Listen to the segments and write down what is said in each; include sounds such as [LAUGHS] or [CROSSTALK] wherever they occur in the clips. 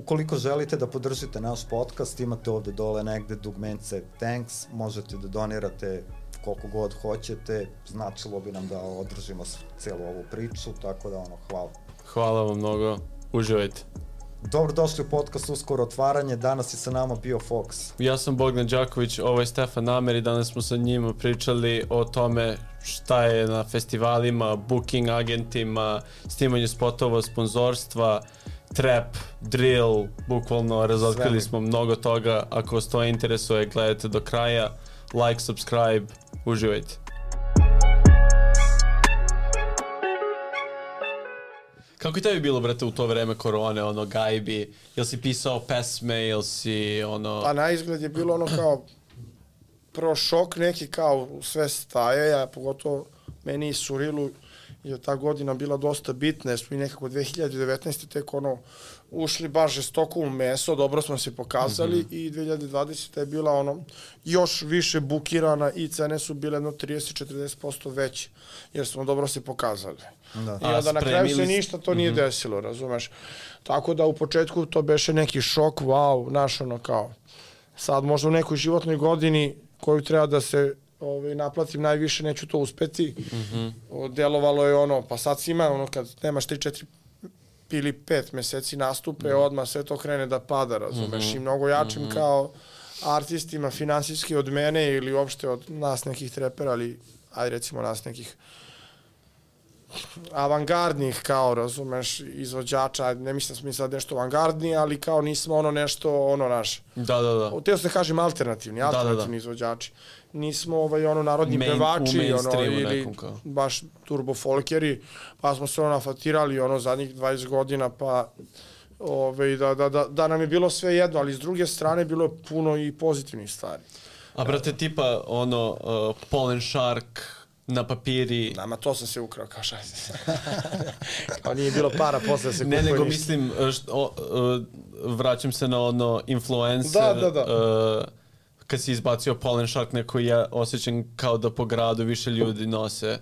Ukoliko želite da podržite naš podcast, imate ovde dole negde dugmence thanks, možete da donirate koliko god hoćete, značilo bi nam da održimo celu ovu priču, tako da ono, hvala. Hvala vam mnogo, uživajte. Dobrodošli u podcast Uskoro otvaranje, danas je sa nama bio Fox. Ja sam Bogdan Đaković, ovo je Stefan Namer i danas smo sa njima pričali o tome šta je na festivalima, booking agentima, snimanje spotova, sponzorstva, trap, drill, bukvalno razotkrili smo mnogo toga. Ako vas to interesuje, gledajte do kraja, like, subscribe, uživajte. Kako je tebi bilo, brate, u to vreme korone, ono, gajbi? Jel si pisao pesme, jel si, ono... Pa na izgled je bilo ono kao prvo šok neki kao sve staje, ja pogotovo meni i Surilu je ta godina bila dosta bitna, jer smo i nekako 2019. tek ono ušli baš žestoko u meso, dobro smo se pokazali mm -hmm. i 2020. je bila ono još više bukirana i cene su bile jedno 30-40% veće, jer smo dobro se pokazali. Da. I onda na kraju se ništa to nije mm -hmm. desilo, razumeš? Tako da u početku to beše neki šok, wow, naš ono kao, sad možda u nekoj životnoj godini koju treba da se ovaj, naplatim najviše, neću to uspeti. Mm -hmm. Delovalo je ono, pa sad si ima ono kad nemaš 3-4 ili 5 meseci nastupe, mm -hmm. odmah sve to krene da pada, razumeš, mm -hmm. i mnogo jačim mm -hmm. kao artistima finansijski od mene ili uopšte od nas nekih trepera, ali aj recimo nas nekih avangardnih kao, razumeš, izvođača, ne mislim da smo mi sad nešto avangardni, ali kao nismo ono nešto, ono naš. Da, da, da. Teo se da kažem alternativni, alternativni da, da, da. izvođači. Nismo ovaj, ono narodni Main, pevači, ono, ili baš turbo folkeri, pa smo se ono nafatirali ono zadnjih 20 godina, pa ove, da, da, da, da nam je bilo sve jedno, ali s druge strane bilo je puno i pozitivnih stvari. A brate, tipa ono, uh, Pollen Shark, na papiri. Nama to sam se ukrao, kao šta [LAUGHS] Kao nije bilo para, posle se Ne, nego ništa. mislim, e, što, o, o, e, vraćam se na ono influencer. Da, da, da. Uh, kad si izbacio Pollen Shark, neko ja osjećam kao da po gradu više ljudi nose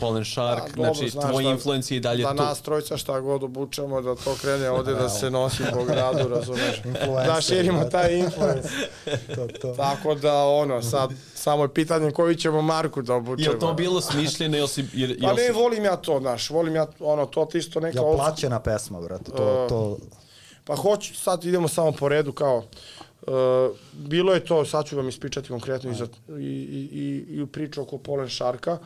Pollen Shark, da, dobro, znači tvoj da, influencija i dalje da tu. Da nas trojca šta god obučemo, da to krene ovde da se nosi po gradu, razumeš? [LAUGHS] da širimo taj influence. [LAUGHS] to, to. Tako da, ono, sad, samo je pitanje koju ćemo marku da obučemo. Je to bilo smišljeno ili si... Jer, pa ne, si... volim ja to, znaš, volim ja, ono, to ti isto neka... Ja plaćena pesma, brate, to, to... Pa hoću, sad idemo samo po redu, kao, Uh, bilo je to, sad ću vam ispričati konkretno i, za, i, i, i priču oko Polen Šarka,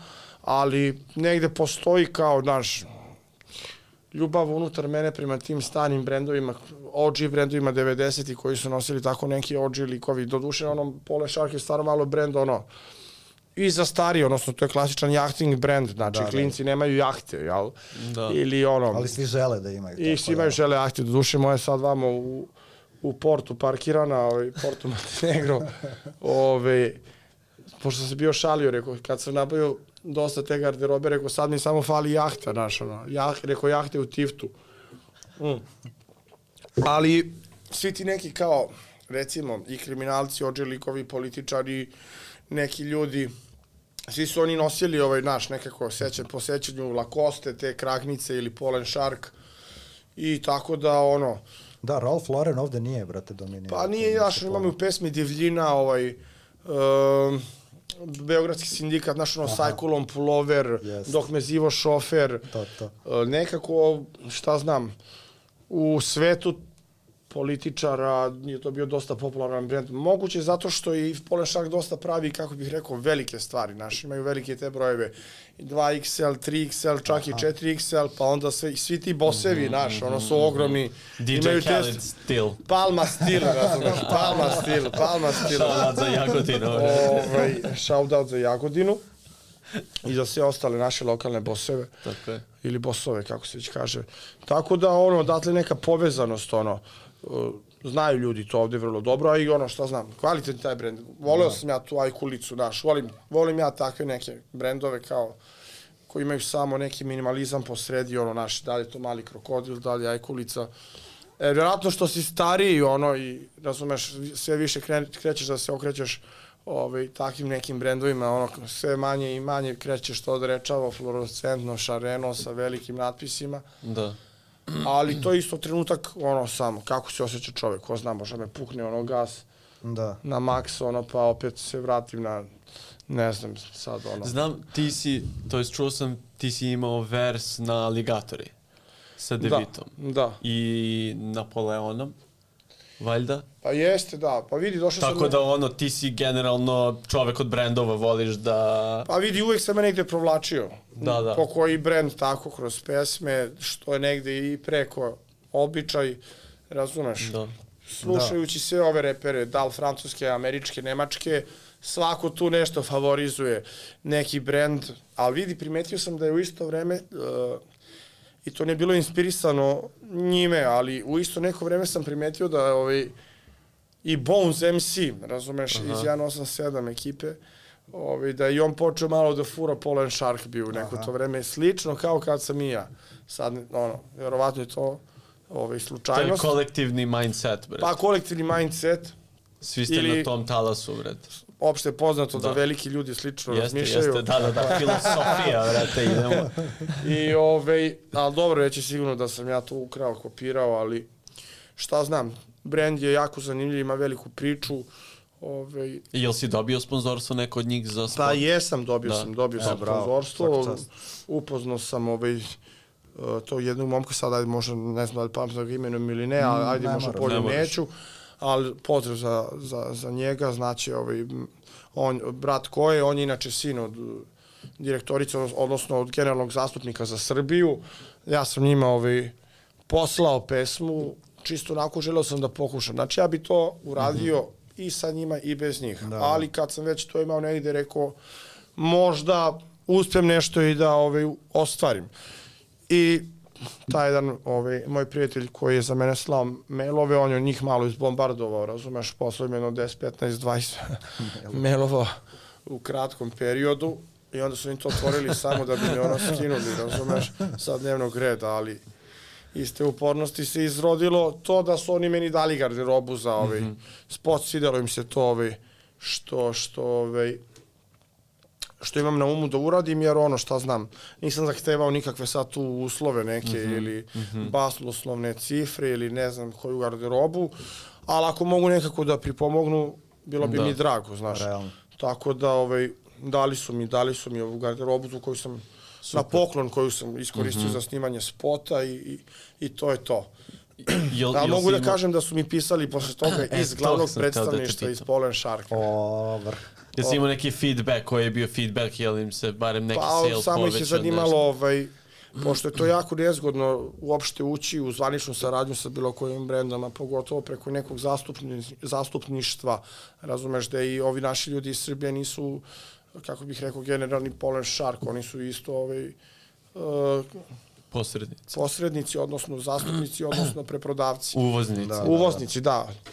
ali negde postoji kao, naš, ljubav unutar mene prema tim stanim brendovima, OG brendovima 90-ih koji su nosili tako neki OG likovi. Doduše, ono, Pole Shark je stvarno malo brend, ono, i za stari, odnosno to je klasičan jachting brend, znači da, da. klinci da. nemaju jahte, jel? Da. Ili ono... Ali svi žele da imaju. I svi imaju da. žele jahte, do duše moje sad vamo u, u portu parkirana, ovaj, portu [LAUGHS] Montenegro, [LAUGHS] ovaj, pošto sam bio šalio, rekao, kad sam nabavio dosta te garderobe, rekao, sad mi samo fali jahta, znaš, ono, jah, rekao, jahte u tiftu. Mm. Ali, svi ti neki kao, recimo, i kriminalci, ođelikovi, političari, neki ljudi, svi su oni nosili ovaj naš nekako sećan po sećanju Lacoste, te kragnice ili Polen Shark i tako da ono Da, Ralph Lauren ovde nije, brate, dominirao. Pa nije, znaš, imamo u pesmi Divljina, ovaj, um, Beogradski sindikat, naš ono, sajkulom, pulover, yes. dok me zivo šofer. To, to. Uh, nekako, šta znam, u svetu političara, je to bio dosta popularan brend. Moguće zato što i Polešak dosta pravi, kako bih rekao, velike stvari. Naši imaju velike te brojeve. 2XL, 3XL, čak Aha. i 4XL, pa onda sve, svi ti bosevi, mm -hmm, naš, ono su ogromni. DJ imaju Khaled test, Steel. Palma Steel, razumeš, [LAUGHS] Palma Steel, Palma Steel. Shoutout za Jagodinu. ovaj, shoutout za Jagodinu i za sve ostale naše lokalne boseve. Tako je. Ili bosove, kako se već kaže. Tako da, ono, odatle neka povezanost, ono, znaju ljudi to ovde vrlo dobro, a i ono što znam, kvalitetni taj brend. Voleo da. sam ja tu ajkulicu, daš, volim, volim ja takve neke brendove kao koji imaju samo neki minimalizam po sredi, ono, naš, da li je to mali krokodil, da li je ajkulica. E, vjerojatno što si stariji, ono, i, razumeš, sve više kre, krećeš da se okrećeš ovaj, takvim nekim brendovima, ono, sve manje i manje krećeš to da rečava fluorescentno, šareno, sa velikim natpisima. Da ali to je isto trenutak, ono, samo, kako se osjeća čovek, ko zna, možda me pukne ono gas Da. na maks, ono, pa opet se vratim na, ne znam, sad, ono. Znam, ti si, to jest čuo sam, ti si imao vers na Aligatori sa da, Devitom da. i Napoleonom, valjda? Pa jeste, da, pa vidi, došao sam... Tako da ono, ti si generalno čovek od brendova, voliš da... Pa vidi, uvek sam me negde provlačio. Da, da. Po koji brend tako kroz pesme, što je negde i preko običaj, razumeš? Da. Slušajući sve ove repere, da li francuske, američke, nemačke, svako tu nešto favorizuje neki brend, ali vidi, primetio sam da je u isto vreme, uh, i to nije bilo inspirisano njime, ali u isto neko vreme sam primetio da ovaj, i Bones MC, razumeš, Aha. iz 187 ekipe, ovaj, da je i on počeo malo da fura Polen Shark bio u neko Aha. to vreme, slično kao kad sam i ja. Sad, ono, vjerovatno je to ovaj, slučajnost. To je kolektivni mindset, bre. Pa kolektivni mindset. Svi ste ili, na tom talasu, bre. Opšte je poznato da. da veliki ljudi slično jeste, razmišljaju. Jeste, da, da, da, [LAUGHS] filosofija, brate, idemo. I, ovaj, ali dobro, reći sigurno da sam ja to ukrao, kopirao, ali šta znam, brand je jako zanimljiv, ima veliku priču. Ovaj, I jel si dobio sponzorstvo neko od njih za sport? Pa jesam, dobio da. sam, dobio da, sam sponzorstvo. Upoznao sam ovaj, to jednog momka, sad ajde možda, ne znam da li pamtim ga imenom ili ne, ali ajde možda bolje neću. Ali pozdrav za, za, za njega, znači ovaj, on, brat ko je, on je inače sin od direktorice, odnosno od generalnog zastupnika za Srbiju. Ja sam njima ovaj, poslao pesmu, čisto onako želeo sam da pokušam. Znači ja bi to uradio mm -hmm. i sa njima i bez njih. Da. Ali kad sam već to imao negde rekao, možda uspem nešto i da ovaj, ostvarim. I taj jedan ovaj, moj prijatelj koji je za mene slao mailove, on je njih malo izbombardovao, razumeš, poslao im jedno 10, 15, 20 mailova u kratkom periodu i onda su im to otvorili samo da bi mi ono skinuli, razumeš, sa dnevnog reda, ali iste upornosti se izrodilo to da su oni meni dali garderobu za ovaj mm -hmm. spot, svidelo im se to ovaj što što ovaj što imam na umu da uradim, jer ono šta znam, nisam zahtevao nikakve sad tu uslove neke mm -hmm. ili mm -hmm. basnoslovne cifre ili ne znam koju garderobu, ali ako mogu nekako da pripomognu, bilo bi da. mi drago, znaš. Realno. Tako da, ovaj, dali su mi, dali su mi ovu garderobu tu koju sam Super. na poklon koju sam iskoristio mm -hmm. za snimanje spota i, i, i to je to. Jel, da, jel mogu da ima... kažem da su mi pisali posle toga [CLEARS THROAT] e, iz glavnog da predstavništva da iz Polen Shark. O, vrh. Jesi imao neki feedback koji je bio feedback, jel im se barem neki pa, sales samo ih je zanimalo, nešto. ovaj, pošto je to jako nezgodno uopšte ući u zvaničnu saradnju sa bilo kojim brendom, a pogotovo preko nekog zastupni, zastupništva, razumeš da i ovi naši ljudi iz Srbije nisu, kako bih rekao, generalni Polen Shark, oni su isto ovaj, uh, posrednici. Posrednici, odnosno zastupnici, odnosno preprodavci. Uvoznici. Da, Uvoznici, da. da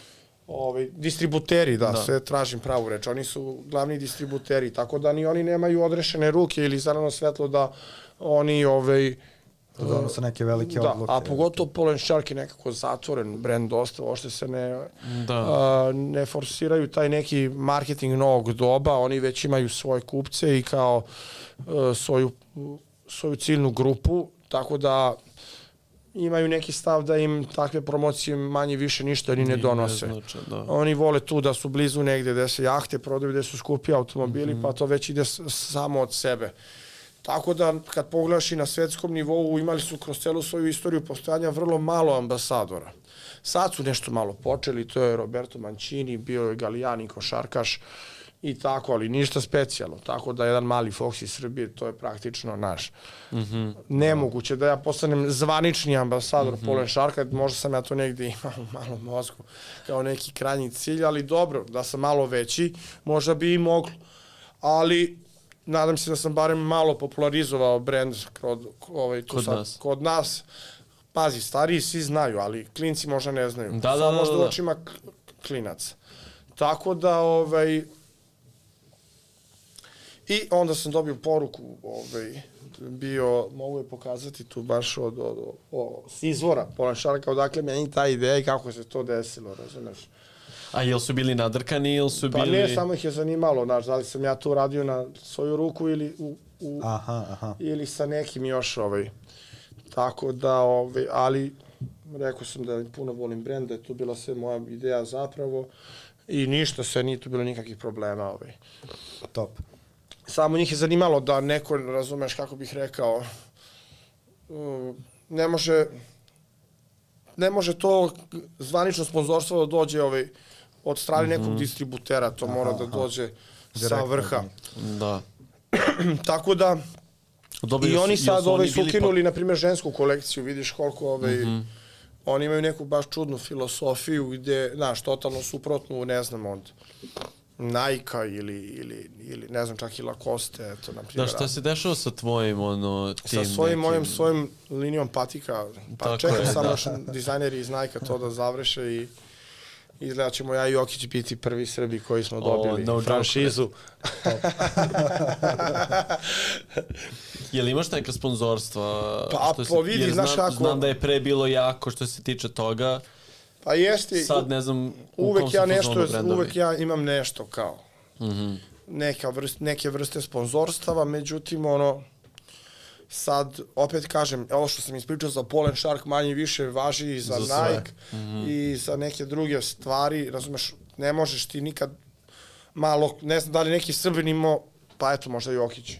ovaj, distributeri, da, da, sve tražim pravu reč, oni su glavni distributeri, tako da ni oni nemaju odrešene ruke ili zeleno svetlo da oni ovaj, da donose neke velike da, odluke. A pogotovo Polen Shark je nekako zatvoren brend dosta, ošte se ne, da. a, ne forsiraju taj neki marketing novog doba, oni već imaju svoje kupce i kao a, svoju, svoju ciljnu grupu, tako da imaju neki stav da im takve promocije manje više ništa ni ne donose. Ne znači, da. Oni vole tu da su blizu negde gde se jahte prodaju, gde su skupi automobili, mm -hmm. pa to već ide samo od sebe. Tako da kad pogledaš i na svetskom nivou imali su kroz celu svoju istoriju postojanja vrlo malo ambasadora. Sad su nešto malo počeli, to je Roberto Mancini, bio je Galijani košarkaš, i tako, ali ništa specijalno. Tako da jedan mali Fox iz Srbije, to je praktično naš. Mm -hmm. Nemoguće da ja postanem zvanični ambasador mm -hmm. Polen Šarka, možda sam ja to negde imao u malom mozgu kao neki krajnji cilj, ali dobro, da sam malo veći, možda bi i moglo. Ali nadam se da sam barem malo popularizovao brend kod, ovaj, kod, sad, nas. kod nas. Pazi, stariji svi znaju, ali klinci možda ne znaju. Da, da, da, možda da, da. očima klinaca. Tako da, ovaj, I onda sam dobio poruku, ovaj, bio, mogu je pokazati tu baš od, od, od, od izvora Polan Šarka, odakle meni ta ideja i kako se to desilo, razumeš? A jel su bili nadrkani ili su pa bili... Pa ne, samo ih je zanimalo, znaš, da li sam ja to radio na svoju ruku ili u, u aha, aha. ili sa nekim još ovaj. Tako da, ovaj, ali rekao sam da puno volim brend, da je to bila sve moja ideja zapravo i ništa se, nije tu bilo nikakvih problema. Ovaj. Top. Samo njih je zanimalo da neko, razumeš kako bih rekao, ne može ne može to zvanično sponzorstvo da dođe ovaj, od strane nekog Mhm. distributera, to Aha, mora da aha. dođe sa Direktno vrha. Da. [CLEARS THROAT] Tako da, Dobili I su- oni jel sad su ovaj, su ukinuli, na primjer, žensku kolekciju, vidiš koliko ovaj, Mhm. oni imaju neku baš čudnu filosofiju gde, znaš, totalno suprotnu, ne znam, od Nike-a ili, ili, ili ne znam, čak i Lacoste, eto, na Da, primjer. šta se dešava sa tvojim, ono, tim sa svojim nekim... mojim svojim linijom patika, pa Tako čekam je, samo da. još dizajneri iz Nike to da završe i izgleda ćemo ja i Jokić biti prvi Srbi koji smo O, dobili no joke. franšizu. [LAUGHS] Jel imaš neka sponzorstva? Pa, što se- po vidi, znaš kako- Znam da je pre bilo jako što se tiče toga. Pa jeste, Sad ne znam uvek ja nešto, uvek ja imam nešto kao Mhm. neka vrst, neke vrste sponzorstava, međutim, ono, sad, opet kažem, ovo što sam ispričao za Polen Shark manje više važi i za, Za sve. Nike i za neke druge stvari, razumeš, ne možeš ti nikad malo, ne znam da li neki Srbin imao, pa eto, možda Jokić.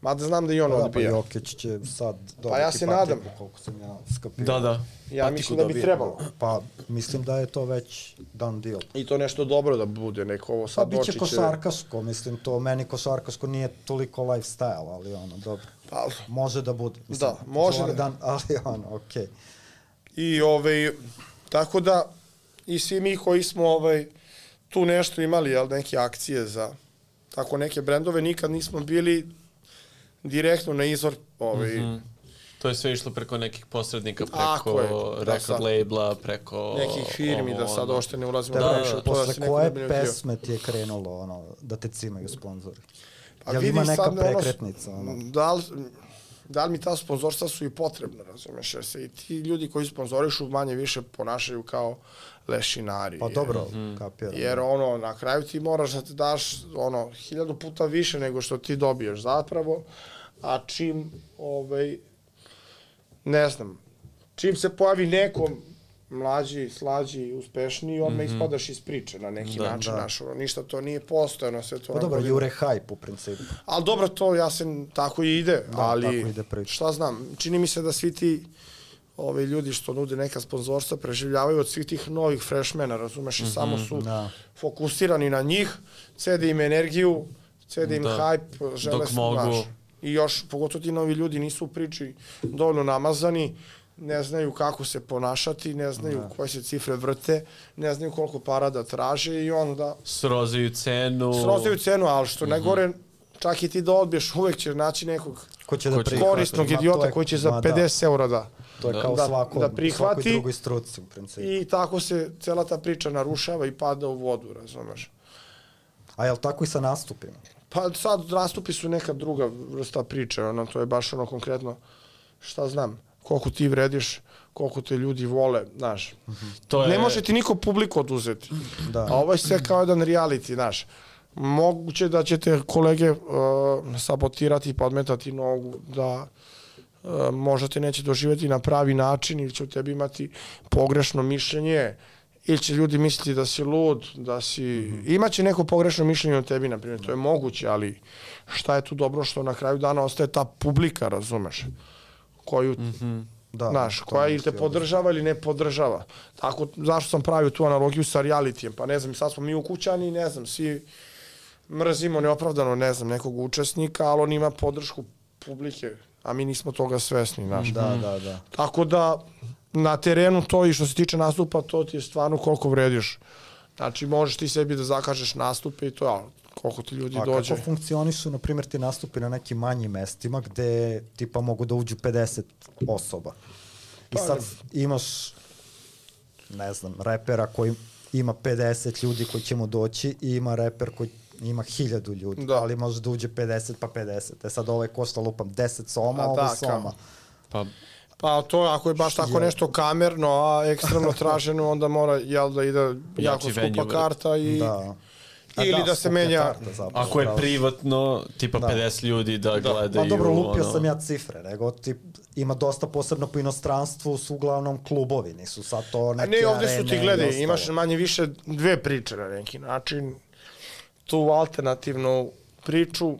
Mada znam da i on Pa da, pa odbija. Jokić će sad dobiti Pa ja se patiku, nadam. koliko sam ja skapio. Da, da. ja Patiku mislim da bi dobije. trebalo. Pa mislim da je to već done deal. I to nešto dobro da bude, neko ovo Pa sad bit će Dočić, košarkaško, mislim to, meni košarkaško nije toliko lifestyle, ali ono, dobro. Pa, Može da bude. Mislim, Da, može da- Jordan, [LAUGHS] ali ono, okej. I ovaj, tako da, i svi mi koji smo ovaj, tu nešto imali, jel, neke akcije za tako neke brendove, nikad nismo bili direktno na izvor ovaj, mm Mhm. To je sve išlo preko nekih posrednika, preko je, da, record labela, preko... nekih firmi, ovo, da sad ošte ne ulazimo Da, da, to da Posle neko koje pesme ti je krenulo, ono, da te cimaju sponzori? Pa Jel ima neka sad, prekretnica, ono? Da li, da li mi ta sponzorstva su i potrebna, razumeš, jer se i ti ljudi koji sponzorišu manje više ponašaju kao lešinari. Pa jer- dobro, Mhm. kapiram. Jer ono, na kraju ti moraš da te daš ono, hiljadu puta više nego što ti dobiješ zapravo, a čim, ovaj, ne znam, čim se pojavi nekom mlađi, slađi, uspešniji, odmah mm -hmm. ispadaš iz priče na neki Da, način, da. Naš, ono, ništa to nije postojano, sve to Pa dobro, godinu. jure hype u principu. Ali dobro, to ja se tako i ide, Da, ali tako ide priča. šta znam, čini mi se da svi ti ovi ljudi što nude neka sponzorstva preživljavaju od svih tih novih freshmena, razumeš, i samo su da. fokusirani na njih, cede im energiju, cede im Da. hype, žele Dok se, mogu. I još, pogotovo ti novi ljudi nisu u priči dovoljno namazani, ne znaju kako se ponašati, ne znaju Da. koje se cifre vrte, ne znaju koliko para da traže i onda Srozaju cenu. srozaju cenu, ali što najgore, čak i ti da odbiješ, uvek će naći nekog Ko će da korisnog to idiota koji će za ma, 50 eura da. To je Da. kao Da- svako, da prihvati svakoj drugoj struci u principu. I tako se cela ta priča narušava i pada u vodu, razumeš? A jel tako i sa nastupima? Pa sad nastupi su neka druga vrsta priče, ono, to je baš ono konkretno, šta znam, koliko ti vrediš, koliko te ljudi vole, znaš. To je... Ne može ti niko publiku oduzeti. Da. A ovo je sve kao jedan reality, znaš. Moguće da ćete kolege uh, sabotirati i podmetati nogu, da uh, možda te neće doživjeti na pravi način ili će u tebi imati pogrešno mišljenje ili će ljudi misliti da si lud, da si... Imaće neko pogrešno mišljenje o tebi, na primjer, to je moguće, ali šta je tu dobro što na kraju dana ostaje ta publika, razumeš? Koju, Mhm. Da, Znaš, to koja ili te isti podržava ili ne podržava. Tako, zašto sam pravio tu analogiju sa realitiem? Pa ne znam, sad smo mi u kućani, ne znam, svi mrzimo neopravdano, ne znam, nekog učesnika, ali on ima podršku publike, a mi nismo toga svesni, znaš. Da, da, da. Tako da, na terenu to i što se tiče nastupa, to ti je stvarno koliko vrediš. Znači, možeš ti sebi da zakažeš nastupe i to, a koliko ti ljudi A dođe. kako funkcionišu, na primjer, ti nastupi na nekim manjim mestima gde tipa mogu da uđu 50 osoba? I Pa, sad imaš, ne znam, repera koji ima 50 ljudi koji će mu doći i ima reper koji ima 1000 ljudi, Da. ali može da uđe 50 pa 50. E sad ovaj košta lupam 10 soma, A a da, ovo soma. Pa, Pa to ako je baš tako Je. nešto kamerno, a ekstremno [LAUGHS] traženo, onda mora jel da ide jako skupa karta i Da. A Ili da se skuplja menja- karta zapravo, Ako je pravo si. privatno, tipa Da. 50 ljudi da, gledaju. Ma dobro, lupio ono. sam ja cifre, nego tip, ima dosta posebno po inostranstvu, su uglavnom klubovi, nisu sad to A neke ne, ovde su ti gledaj, imaš manje više dve priče na neki način. Tu alternativnu priču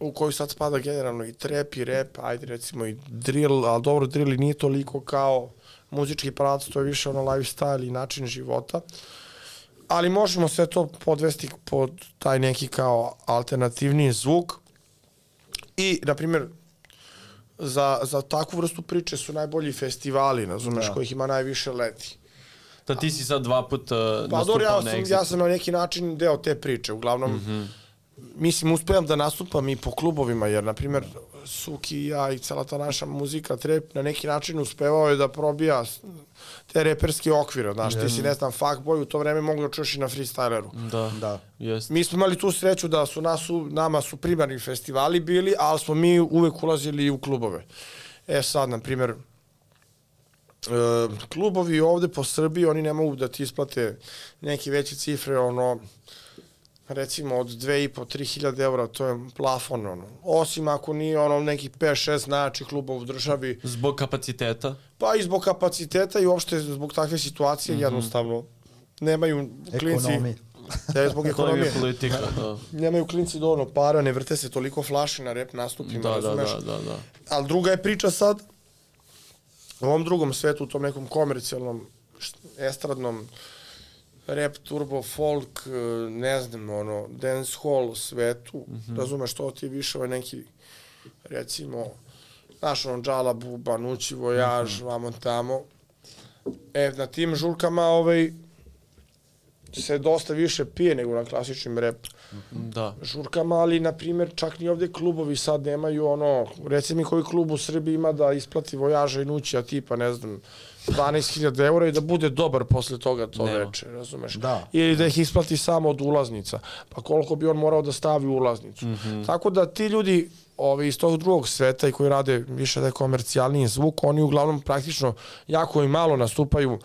u koju sad spada generalno i trap i rap, ajde recimo i drill, ali dobro, drill i nije toliko kao muzički pravac, to je više ono lifestyle i način života. Ali možemo sve to podvesti pod taj neki kao alternativni zvuk. I, na primjer, za, za takvu vrstu priče su najbolji festivali, razumeš, Da. kojih ima najviše leti. Da ti si sad dva puta uh, Pa nastupao dobro, ja na sam, Exitu. ja sam na neki način deo te priče. Uglavnom, mm -hmm. mislim, uspevam da nastupam i po klubovima, jer, na primjer, Suki i ja i cela ta naša muzika, trep, na neki način uspevao je da probija te reperske okvire, znaš, ti si, ne znam, fuckboy, u to vreme mogu da čuješ i na freestyleru. Da, Da. jest. Mi smo imali tu sreću da su nas, u, nama su primarni festivali bili, ali smo mi uvek ulazili i u klubove. E sad, na primjer, klubovi ovde po Srbiji, oni ne mogu da ti isplate neke veće cifre, ono, recimo od 2,5-3 hiljade eura, to je plafon, ono. Osim ako nije ono nekih 5-6 najjačih klubova u državi, Zbog kapaciteta. pa i zbog kapaciteta i uopšte zbog takve situacije mm -hmm. jednostavno nemaju klinci... Ekonomije. Da, zbog [LAUGHS] To je ekonomije. politika, da. Nemaju klinci dovoljno para, ne vrte se toliko flaši na rep nastupima, Da, da, razumeš? da, da, da. Ali druga je priča sad, u ovom drugom svetu, u tom nekom komercijalnom, estradnom, rap, turbo, folk, eh, ne znam, ono, dance hall svetu, mm -hmm. razumeš, to ti više ovaj neki, recimo, znaš, ono, džala, buba, nući, vojaž, mm -hmm. vamo tamo. E, na tim žurkama, ovaj, se dosta više pije nego na klasičnim rap Da. žurkama, ali na primjer čak ni ovde klubovi sad nemaju ono, reci mi koji klub u Srbiji ima da isplati vojaža i nućija tipa, ne znam, 12.000 eura i da bude dobar posle toga to Nema. veče, razumeš? Da. Ili da ih isplati samo od ulaznica. Pa koliko bi on morao da stavi ulaznicu. Mm -hmm. Tako da ti ljudi ovi, iz tog drugog sveta i koji rade više da je komercijalniji zvuk, oni uglavnom praktično jako i malo nastupaju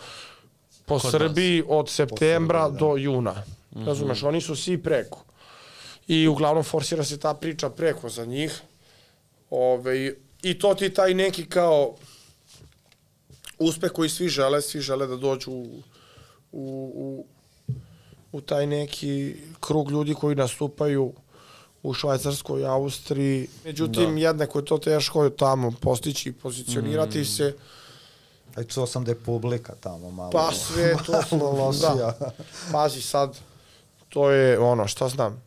po Kod Srbiji od septembra Srbiji, da. do juna. Mm -hmm. Razumeš, oni su svi preko. I uglavnom forsira se ta priča preko za njih. Ove, I to ti taj neki kao uspeh koji svi žele, svi žele da dođu u, u, u, u taj neki krug ljudi koji nastupaju u Švajcarskoj, Austriji. Međutim, da. jednako je to teško tamo postići i pozicionirati mm. se. A čuo sam da je publika tamo malo, Pa sve [LAUGHS] to malo lošija. da. Pazi sad, to je ono, šta znam,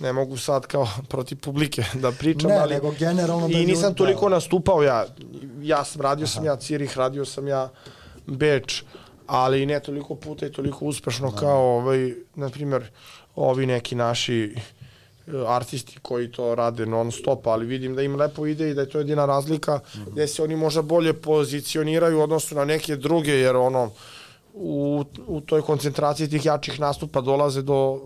ne mogu sad kao [LAUGHS] protiv publike da pričam, Ne, ali... nego generalno da I nisam ljudi- toliko da. nastupao ja. Ja sam, radio sam ja Cirih, radio sam ja Beč, ali ne toliko puta i toliko uspešno Da. kao, ovaj, na primjer, ovi neki naši artisti koji to rade non stop, ali vidim da im lepo ide i da je to jedina razlika Mhm. gde se oni možda bolje pozicioniraju u odnosu na neke druge, jer ono, u, u toj koncentraciji tih jačih nastupa dolaze do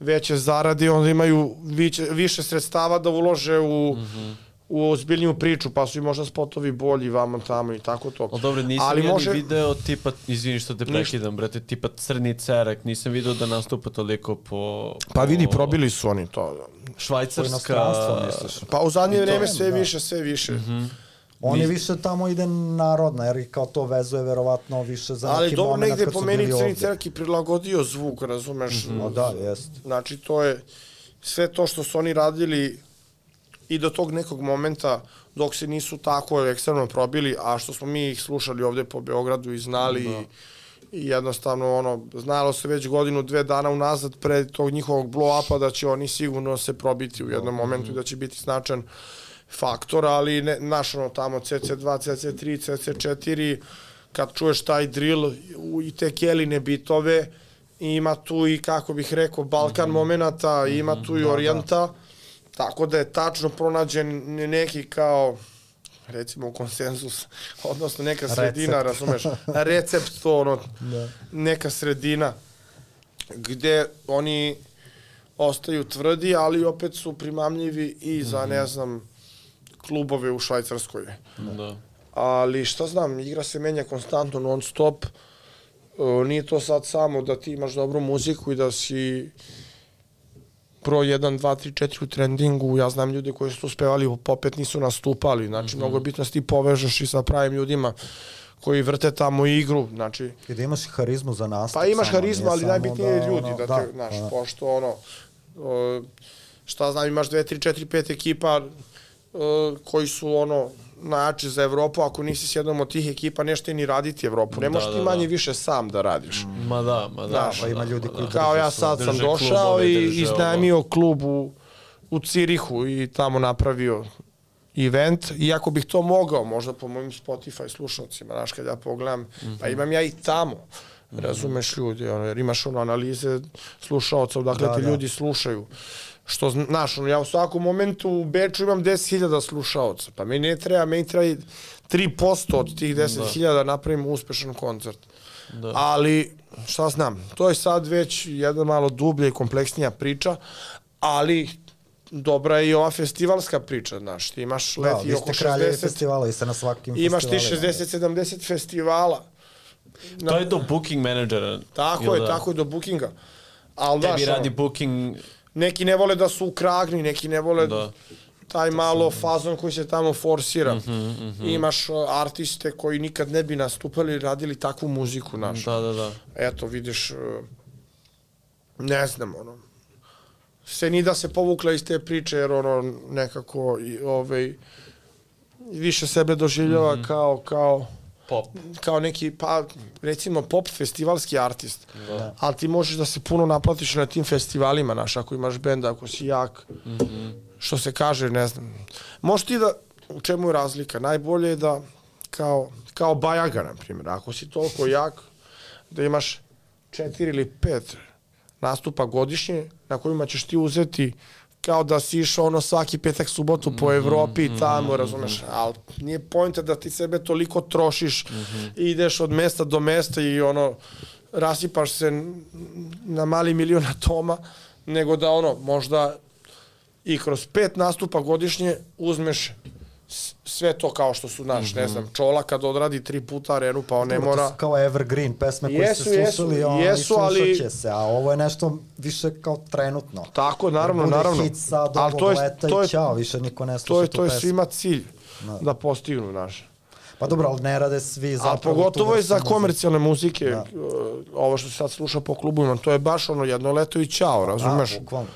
veće zarade i onda imaju više, više sredstava da ulože u, mm -hmm. U ozbiljniju priču, pa su i možda spotovi bolji vamo tamo i tako to. Ali dobro, nisam Ali ja može- ni video tipa, izvini što te prekidam, brate, tipa Crni Cerak, nisam video da nastupa toliko po... Pa vidi, po probili su oni to. Švajcarska... Pa u zadnje I vreme je, sve da. više, sve više. Mm -hmm. Oni više tamo ide narodna, jer kao to vezuje verovatno više za Ali neki dobro, moment negde po meni Crni. Cerak je prilagodio zvuk, razumeš? Mm -hmm. O da, jest. Znači, to je sve to što su oni radili i do tog nekog momenta dok se nisu tako ekstremno probili, a što smo mi ih slušali ovde po Beogradu i znali da. i, i jednostavno ono, znalo se već godinu, dve dana unazad pre tog njihovog blow-upa da će oni sigurno se probiti u jednom momentu i da će biti značan faktor, ali ne, naš ono tamo CC2, CC3, CC4, kad čuješ taj drill i te keline bitove, ima tu i, kako bih rekao, Balkan mm -hmm. momenata, ima tu i Orijenta, tako da je tačno pronađen ne- neki kao recimo konsenzus, odnosno neka sredina, Recept. razumeš, recept to ono, da. neka sredina gde oni ostaju tvrdi, ali opet su primamljivi i za, ne znam, klubove u Švajcarskoj Da. ali šta znam, igra se menja konstantno non stop. uh, nije to sad samo da ti imaš dobru muziku i da si broj 1, 2, 3, 4 u trendingu, ja znam ljude koji su to spevali, popet nisu nastupali, znači mm -hmm. mnogo je bitno da ti povežeš i sa pravim ljudima koji vrte tamo igru, znači... I da imaš harizmu za nastup. Pa imaš harizmu, ali najbitnije je da, ljudi, da, da te, znaš, da. pošto ono, šta znam, imaš 2, 3, 4, 5 ekipa koji su ono, najjači za Evropu, ako nisi s jednom od tih ekipa, nešto ni raditi Evropu. Ne možeš da, ti manje da. više sam da radiš. Ma da, ma da. Znaš, pa ima ljudi koji Kao ja sad sam došao i iznajmio klub u, u Cirihu i tamo napravio event, iako bih to mogao, možda po mojim Spotify slušalcima, znaš, kad ja pogledam, mm -hmm. pa mhm. imam ja i tamo, mm -hmm. razumeš ljudi, ono, jer imaš ono analize slušalca, odakle da, ti da. ljudi slušaju. Što, znaš, ono, ja u svakom momentu u Beču imam 10.000 slušaoca, pa meni ne treba, meni treba 3% od tih 10.000 da. da napravim uspešan koncert. Da. Ali, šta znam, to je sad već jedna malo dublja i kompleksnija priča, ali dobra je i ova festivalska priča, znaš, ti imaš da, leti oko 60 festivala, vi ste na svakim imaš ti 60-70 festivala. Na, to je do booking menadžera. Tako je, da? tako je do bookinga. Al Tebi radi booking neki ne vole da su u kragni, neki ne vole da. taj malo fazon koji se tamo forsira. Mm -hmm, mm -hmm. Imaš artiste koji nikad ne bi nastupali radili takvu muziku našu. Da, da, da. Eto, vidiš, ne znam, ono, se ni da se povukla iz te priče, jer ono, nekako, i, ovaj, više sebe doživljava mm -hmm. kao, kao, pop. Kao neki, pa, recimo, pop festivalski artist. Da. Ali ti možeš da se puno naplatiš na tim festivalima, naš, ako imaš benda, ako si jak. Mm -hmm. Što se kaže, ne znam. Možeš ti da, u čemu je razlika? Najbolje je da, kao, kao Bajaga, na primjer, ako si toliko jak, da imaš četiri ili pet nastupa godišnje, na kojima ćeš ti uzeti kao da si išao ono svaki petak subotu po mhm, Evropi i tamo, mhm, razumeš, mhm. ali nije pojenta da ti sebe toliko trošiš i ideš od mesta do mesta i ono, rasipaš se na mali milion atoma, nego da ono, možda i kroz pet nastupa godišnje uzmeš sve to kao što su naš, mm -hmm. ne znam, Čola kad odradi tri puta arenu, pa on ne mora... To su kao evergreen pesme koje jesu, se slušali, jesu, ono, jesu, ali... će se, a ovo je nešto više kao trenutno. Tako, naravno, naravno. hit sad ali to je, leta to je, i čao, više niko ne sluša to je, to je svima cilj da, da postignu, naš. Pa dobro, ali ne rade svi zapravo... A pogotovo je za komercijalne muzike, da. Ovo što se sad sluša po klubovima, to je baš ono jedno leto i čao, razumeš? Da, bukvalno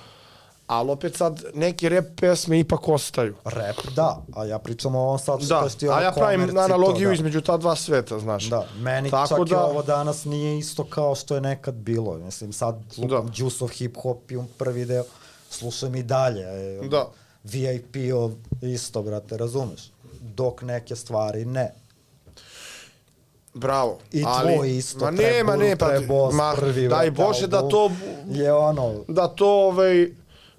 ali opet sad neki rap pesme ipak ostaju. Rap, da, a ja pričam o ovom sad da, što a ja pravim analogiju to, da. između ta dva sveta, znaš. Da, meni Tako čak da, i ovo danas nije isto kao što je nekad bilo. Mislim, sad lupam da. Juice of Hip Hop i prvi deo, slušam i dalje. E, da. VIP isto, brate, razumeš? Dok neke stvari ne. Bravo. I ali, tvoj isto. Ma nema, ne, pa, ma, prvi, daj Bože da to... Je ono... Da to, ovaj,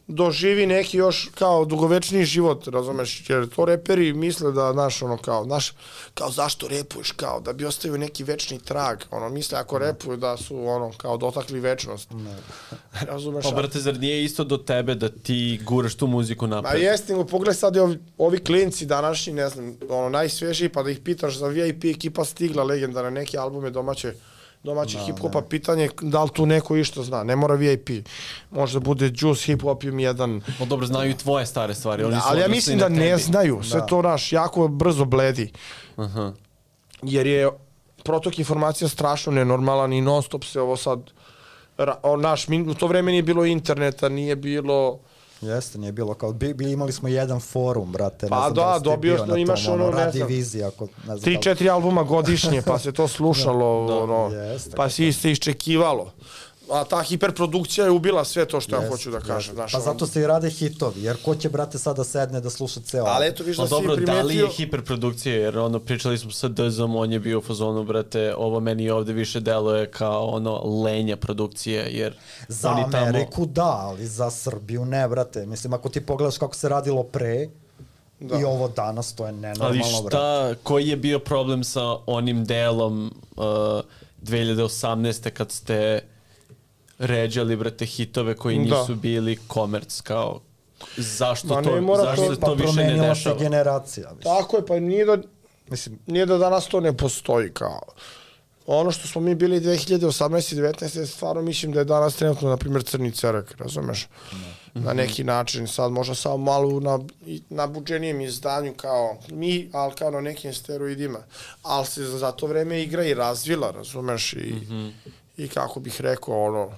doživi neki još kao dugovečniji život, razumeš, jer to reperi misle da, znaš, ono, kao, znaš, kao zašto repuješ, kao, da bi ostavio neki večni trag, ono, misle ako repuju da su, ono, kao dotakli večnost. Ne. [LAUGHS] razumeš? Pa, brate, zar nije isto do tebe da ti guraš tu muziku napred? Ma jeste, nego pogledaj sad ovi, ovi klinci današnji, ne znam, ono, najsvežiji, pa da ih pitaš za VIP ekipa stigla legendarne neke albume domaće, domaćih da, hip-hopa, da. pitanje da li tu neko išto zna, ne mora VIP. Možda bude Juice Hip Hopium jedan. No dobro, znaju i tvoje stare stvari. Oni da, ali ja mislim da ne znaju, sve da. to naš jako brzo bledi. Uh -huh. Jer je protok informacija strašno nenormalan i non stop se ovo sad naš, u to vreme nije bilo interneta, nije bilo Jeste, nije bilo kao, bi, bi imali smo jedan forum, brate. Pa da, da dobio smo, imaš ono, ne znam, vizija, ako, ne znam. Tri, četiri albuma godišnje, pa se to slušalo, da, da, ono, jeste, pa si se iščekivalo a ta hiperprodukcija je ubila sve to što yes, ja hoću da kažem. Znaš, pa on... zato se i rade hitovi, jer ko će, brate, sada sedne da sluša ceo... Ali eto, viš da pa si dobro, primetio... da li je hiperprodukcija, jer ono, pričali smo sa Dzom, on je bio u fazonu, brate, ovo meni ovde više deluje kao ono lenja produkcije, jer Za oni Ameriku tamo... da, ali za Srbiju ne, brate. Mislim, ako ti pogledaš kako se radilo pre, Da. I ovo danas, to je nenormalno, Ali šta, brate. koji je bio problem sa onim delom uh, 2018. kad ste ređali, brate, hitove koji da. nisu bili komerc, kao zašto Ma, to, mora zašto to, to pa više ne dešava? se generacija. Mislim. Tako je, pa nije da, mislim, nije da danas to ne postoji kao ono što smo mi bili 2018. i 19. stvarno mislim da je danas trenutno, na primjer, Crni Cerak, razumeš? Na neki način, sad možda samo malo na, na buđenijem izdanju kao mi, ali kao na nekim steroidima. Ali se za, za to vreme igra i razvila, razumeš? I, i kako bih rekao, ono,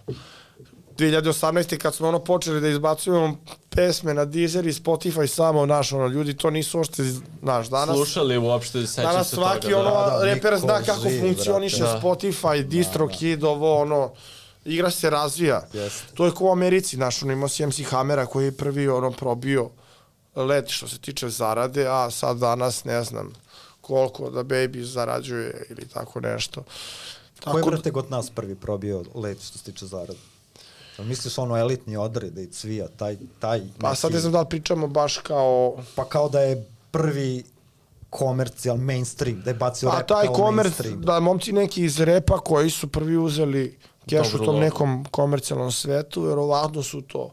2018. kad smo ono počeli da izbacujemo pesme na Deezer i Spotify samo, naš, ono, ljudi to nisu ošte, znaš, danas... Slušali uopšte, sećam Danas se svaki toga. ono Da, da, reper niko zna kako živ, funkcioniše. Da. Spotify, DistroKid, ovo ono igra se razvija. Jeste. To je kao u Americi, znaš, ono imao si MC Hammera koji je prvi ono probio let što se tiče zarade, a sad danas ne znam koliko da Baby zarađuje ili tako nešto. Ko je, Tako, brate, god nas prvi probio let što se tiče zarade? Jel Misliš ono elitni odrede i cvija, taj, taj pa sad ne znam da li pričamo baš kao... Pa kao da je prvi komercijal, mainstream, da je bacio Pa rap taj kao komerc, mainstream. da momci neki iz repa koji su prvi uzeli keš u tom nekom komercijalnom svetu, vjerovatno su to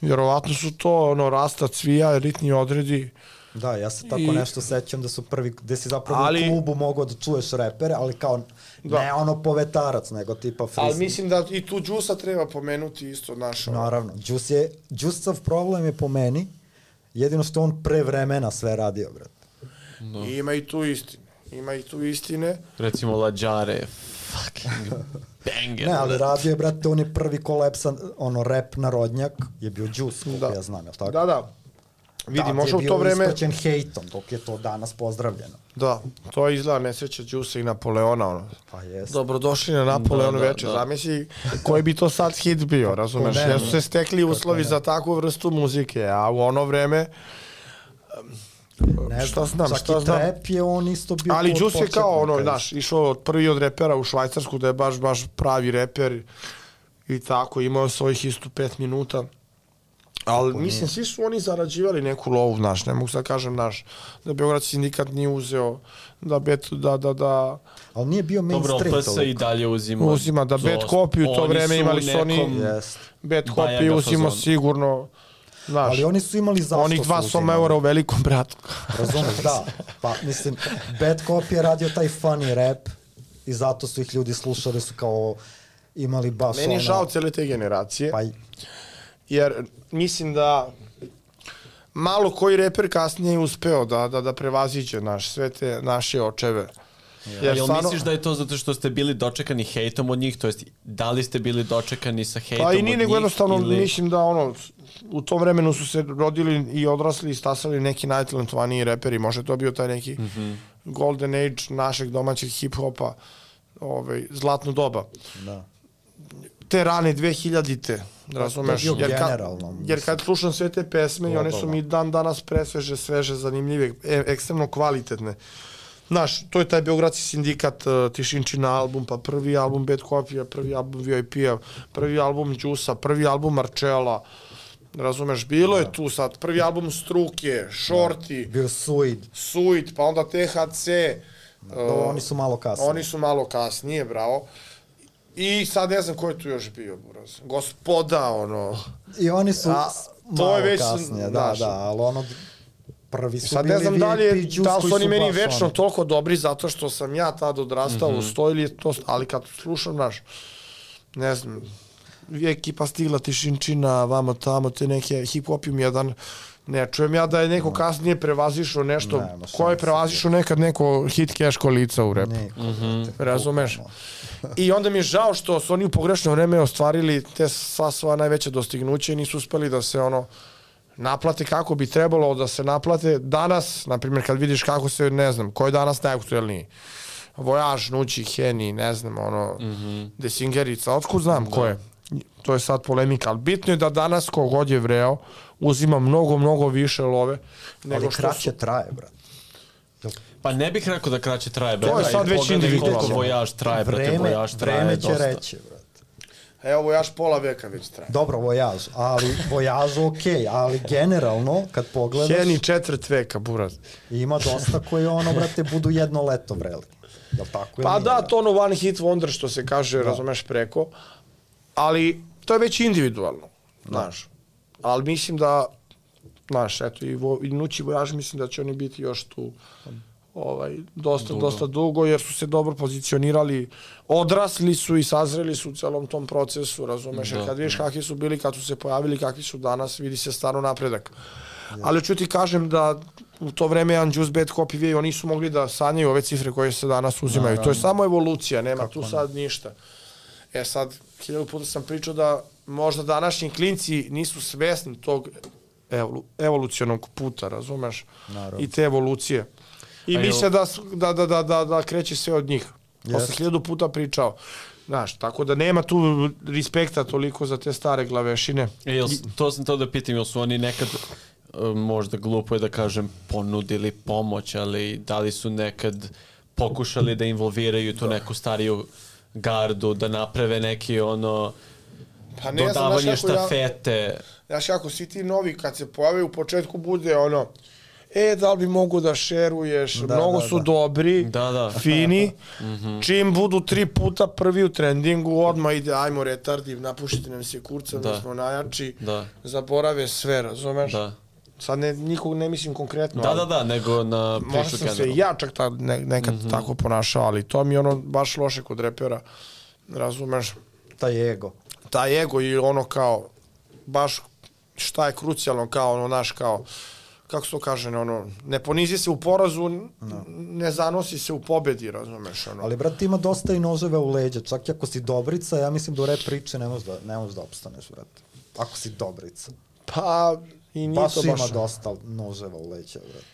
vjerovatno su to ono rasta cvija, ritni odredi. Da, ja se tako I- nešto sećam da su prvi, gde si zapravo Ali- u klubu mogao da čuješ repere, ali kao Da. ne ono povetarac, nego tipa freestyle. Ali mislim da i tu Džusa treba pomenuti isto naš. ono. Naravno, Juice je, Juiceov problem je po meni, jedino što on pre vremena sve radio, brate. I ima i tu istine. Ima i tu istine. Recimo Lađare, fucking banger. Ne, ali radio je, brate, on je prvi kolapsan, ono, rap narodnjak, je bio koliko Da. ja znam, jel tako? Da, da. Vidi, može u je to bio vreme... ispraćen hejtom, dok je to danas pozdravljeno. Da, to je izgleda nesreća Džusa i Napoleona. Ono. Pa jes. Dobrodošli na Napoleon Da, da, večer. da. Zamisli koji bi to sad hit bio, razumeš? ne, Jer su se stekli uslovi za takvu vrstu muzike, a u ono vreme Ne šta znam, čak šta i znam. trap je on isto bio Ali Juice je kao ono, znaš, išao od prvi od repera u Švajcarsku da je baš, baš pravi reper i tako, imao je svojih isto pet minuta. Ali mislim, svi su oni zarađivali neku lovu, znaš, ne mogu sad kažem, znaš, da Beograd sindikat nije uzeo, da bet, da, da, da, Ali nije bio Dobro, mainstream PS i toliko. dalje uzima. Uzima da dosta. Copy u to vreme imali su oni- Yes. Copy Bajaga uzimo sigurno, znaš, Ali oni su imali zašto onih dva soma eura u velikom bratu. Razumeš, da. Pa, mislim, Bad Copy je radio taj funny rap i zato su ih ljudi slušali, su kao imali baš Meni je žao cele te generacije. Pa, i- jer mislim da malo koji reper kasnije je uspeo da, da, da prevaziđe naš, sve te naše očeve. Jer Jel misliš da je to zato što ste bili dočekani hejtom od njih, to jest da li ste bili dočekani sa hejtom Pa i nije nego jednostavno ili... mislim da ono u tom vremenu su se rodili i odrasli i stasali neki najtalentovaniji reperi, može to bio taj neki mm. -hmm. golden age našeg domaćeg hip-hopa, ovaj, zlatno doba. da. Te rane 2000-te, razumeš? bio Jer, ka, generalno, jer mislim. kad slušam sve te pesme i one su mi dan danas presveže, sveže, zanimljive, e, ekstremno kvalitetne. Znaš, to je taj Beogradski sindikat uh, Tišinčina album, pa prvi album Bad Copy, prvi album VIP-a, prvi album Đusa, prvi album Marčela, razumeš, bilo je tu sad, prvi album Struke, Shorty, Bio Suid. Suit, pa onda THC, Do, uh, oni su malo kasnije. Oni su malo kasnije, bravo. I sad ne znam ko je tu još bio, buraz. Gospoda, ono. I oni su A, to malo je već, kasnije, da, znaš. da, ali ono prvi su Sad bili ne znam da li, je, da li su oni meni večno ono- toliko dobri zato što sam ja tad odrastao Mhm. uz to ili je to, ali kad slušam, znaš, ne znam, ekipa stigla tišinčina, vamo tamo, te neke hip-hop jedan, ne čujem ja da je neko kasnije prevazišao nešto, Ne, ma ko je prevazišao nekad neko hit cash kolica u repu. Niko, Mhm. brate, Razumeš? I onda mi je žao što su oni u pogrešno vreme ostvarili te sva svoja najveća dostignuća i nisu uspeli da se ono naplate kako bi trebalo da se naplate. Danas, na primjer, kad vidiš kako se, ne znam, ko je danas najaktuelniji? Vojaž, Nući, Heni, ne znam, ono, mm -hmm. Desingerica, otkud znam ko je? To je sad polemika, ali bitno je da danas kogod je vreo uzima mnogo, mnogo više love nego Ali što kraće su... traje, brate. Pa ne bih rekao da kraće traje, je brate. sad već Pogledaj individualno. koliko vojaž traje, brate, Vreme, vojaž traje vreme će dosta. reći, brate. Evo, Vojaž pola veka već traje. Dobro, vojaž, ali vojaž okej, ali generalno, kad pogledaš, Heni četvrt veka, buraz. ima dosta koji ono, brate, budu jedno leto vreli. Jel tako Pa nije, da, to ono one hit wonder što se kaže, da. razumeš, preko. Ali to je već individualno, znaš. Ali mislim da, znaš, eto, i, vo, i Nući Vojaž mislim da će oni biti još tu ovaj, dosta, Dugo. dosta dugo, jer su se dobro pozicionirali, odrasli su i sazreli su u celom tom procesu, razumeš, jer Da. kad vidiš kakvi su bili, kad su se pojavili, kakvi su danas, vidi se stvarno napredak. Ali ću ti kažem da u to vreme Juice Bad Copy V, oni su mogli da sanjaju ove cifre koje se danas uzimaju. To je samo evolucija, nema tu sad ništa. E sad, hiljadu puta sam pričao da možda današnji klinci nisu svesni tog evolu, evolucionog puta, razumeš? Naravno. I te evolucije. I A misle da, su- da, da, da, da, da kreće sve od njih. To sam Jeste. hiljadu puta pričao. Znaš, tako da nema tu respekta toliko za te stare glavešine. E, jel, to sam to da pitam, jel su oni nekad, e, možda glupo je da kažem, ponudili pomoć, ali da li su nekad pokušali da involviraju tu neku stariju gardu, da naprave neki ono Pa ne znam, dodavanje znaš kako ja- štafete. Znaš, ako si ti novi, kad se pojave u početku bude ono, e, da li bi mogu da šeruješ, Da, mnogo da, su da. dobri, Da, da. fini, [LAUGHS] Mhm. čim budu tri puta prvi u trendingu, odmah ide, ajmo retardi, napušite nam se kurca, da. Da. mi smo najjači, Da, zaborave sve, razumeš? da. Sad ne, nikog ne mislim konkretno, Da, da, da, nego na možda priču sam se generalno. ja čak ta, ne, nekad Mhm. tako ponašao, ali to mi je ono baš loše kod repera, razumeš? Taj ego. Taj ego i ono kao baš šta je krucijalno kao ono naš kao kako se to kaže ono ne ponizi se u porazu n- ne zanosi se u pobedi razumeš ono Ali, brate, ima dosta i noževe u leđa. Čak i ako si dobrica, ja mislim da u rap priče ne možeš da, ne možeš da opstaneš, brate. Ako si dobrica. pa i nije Baš to ima baš dosta noževa u leđa, brate.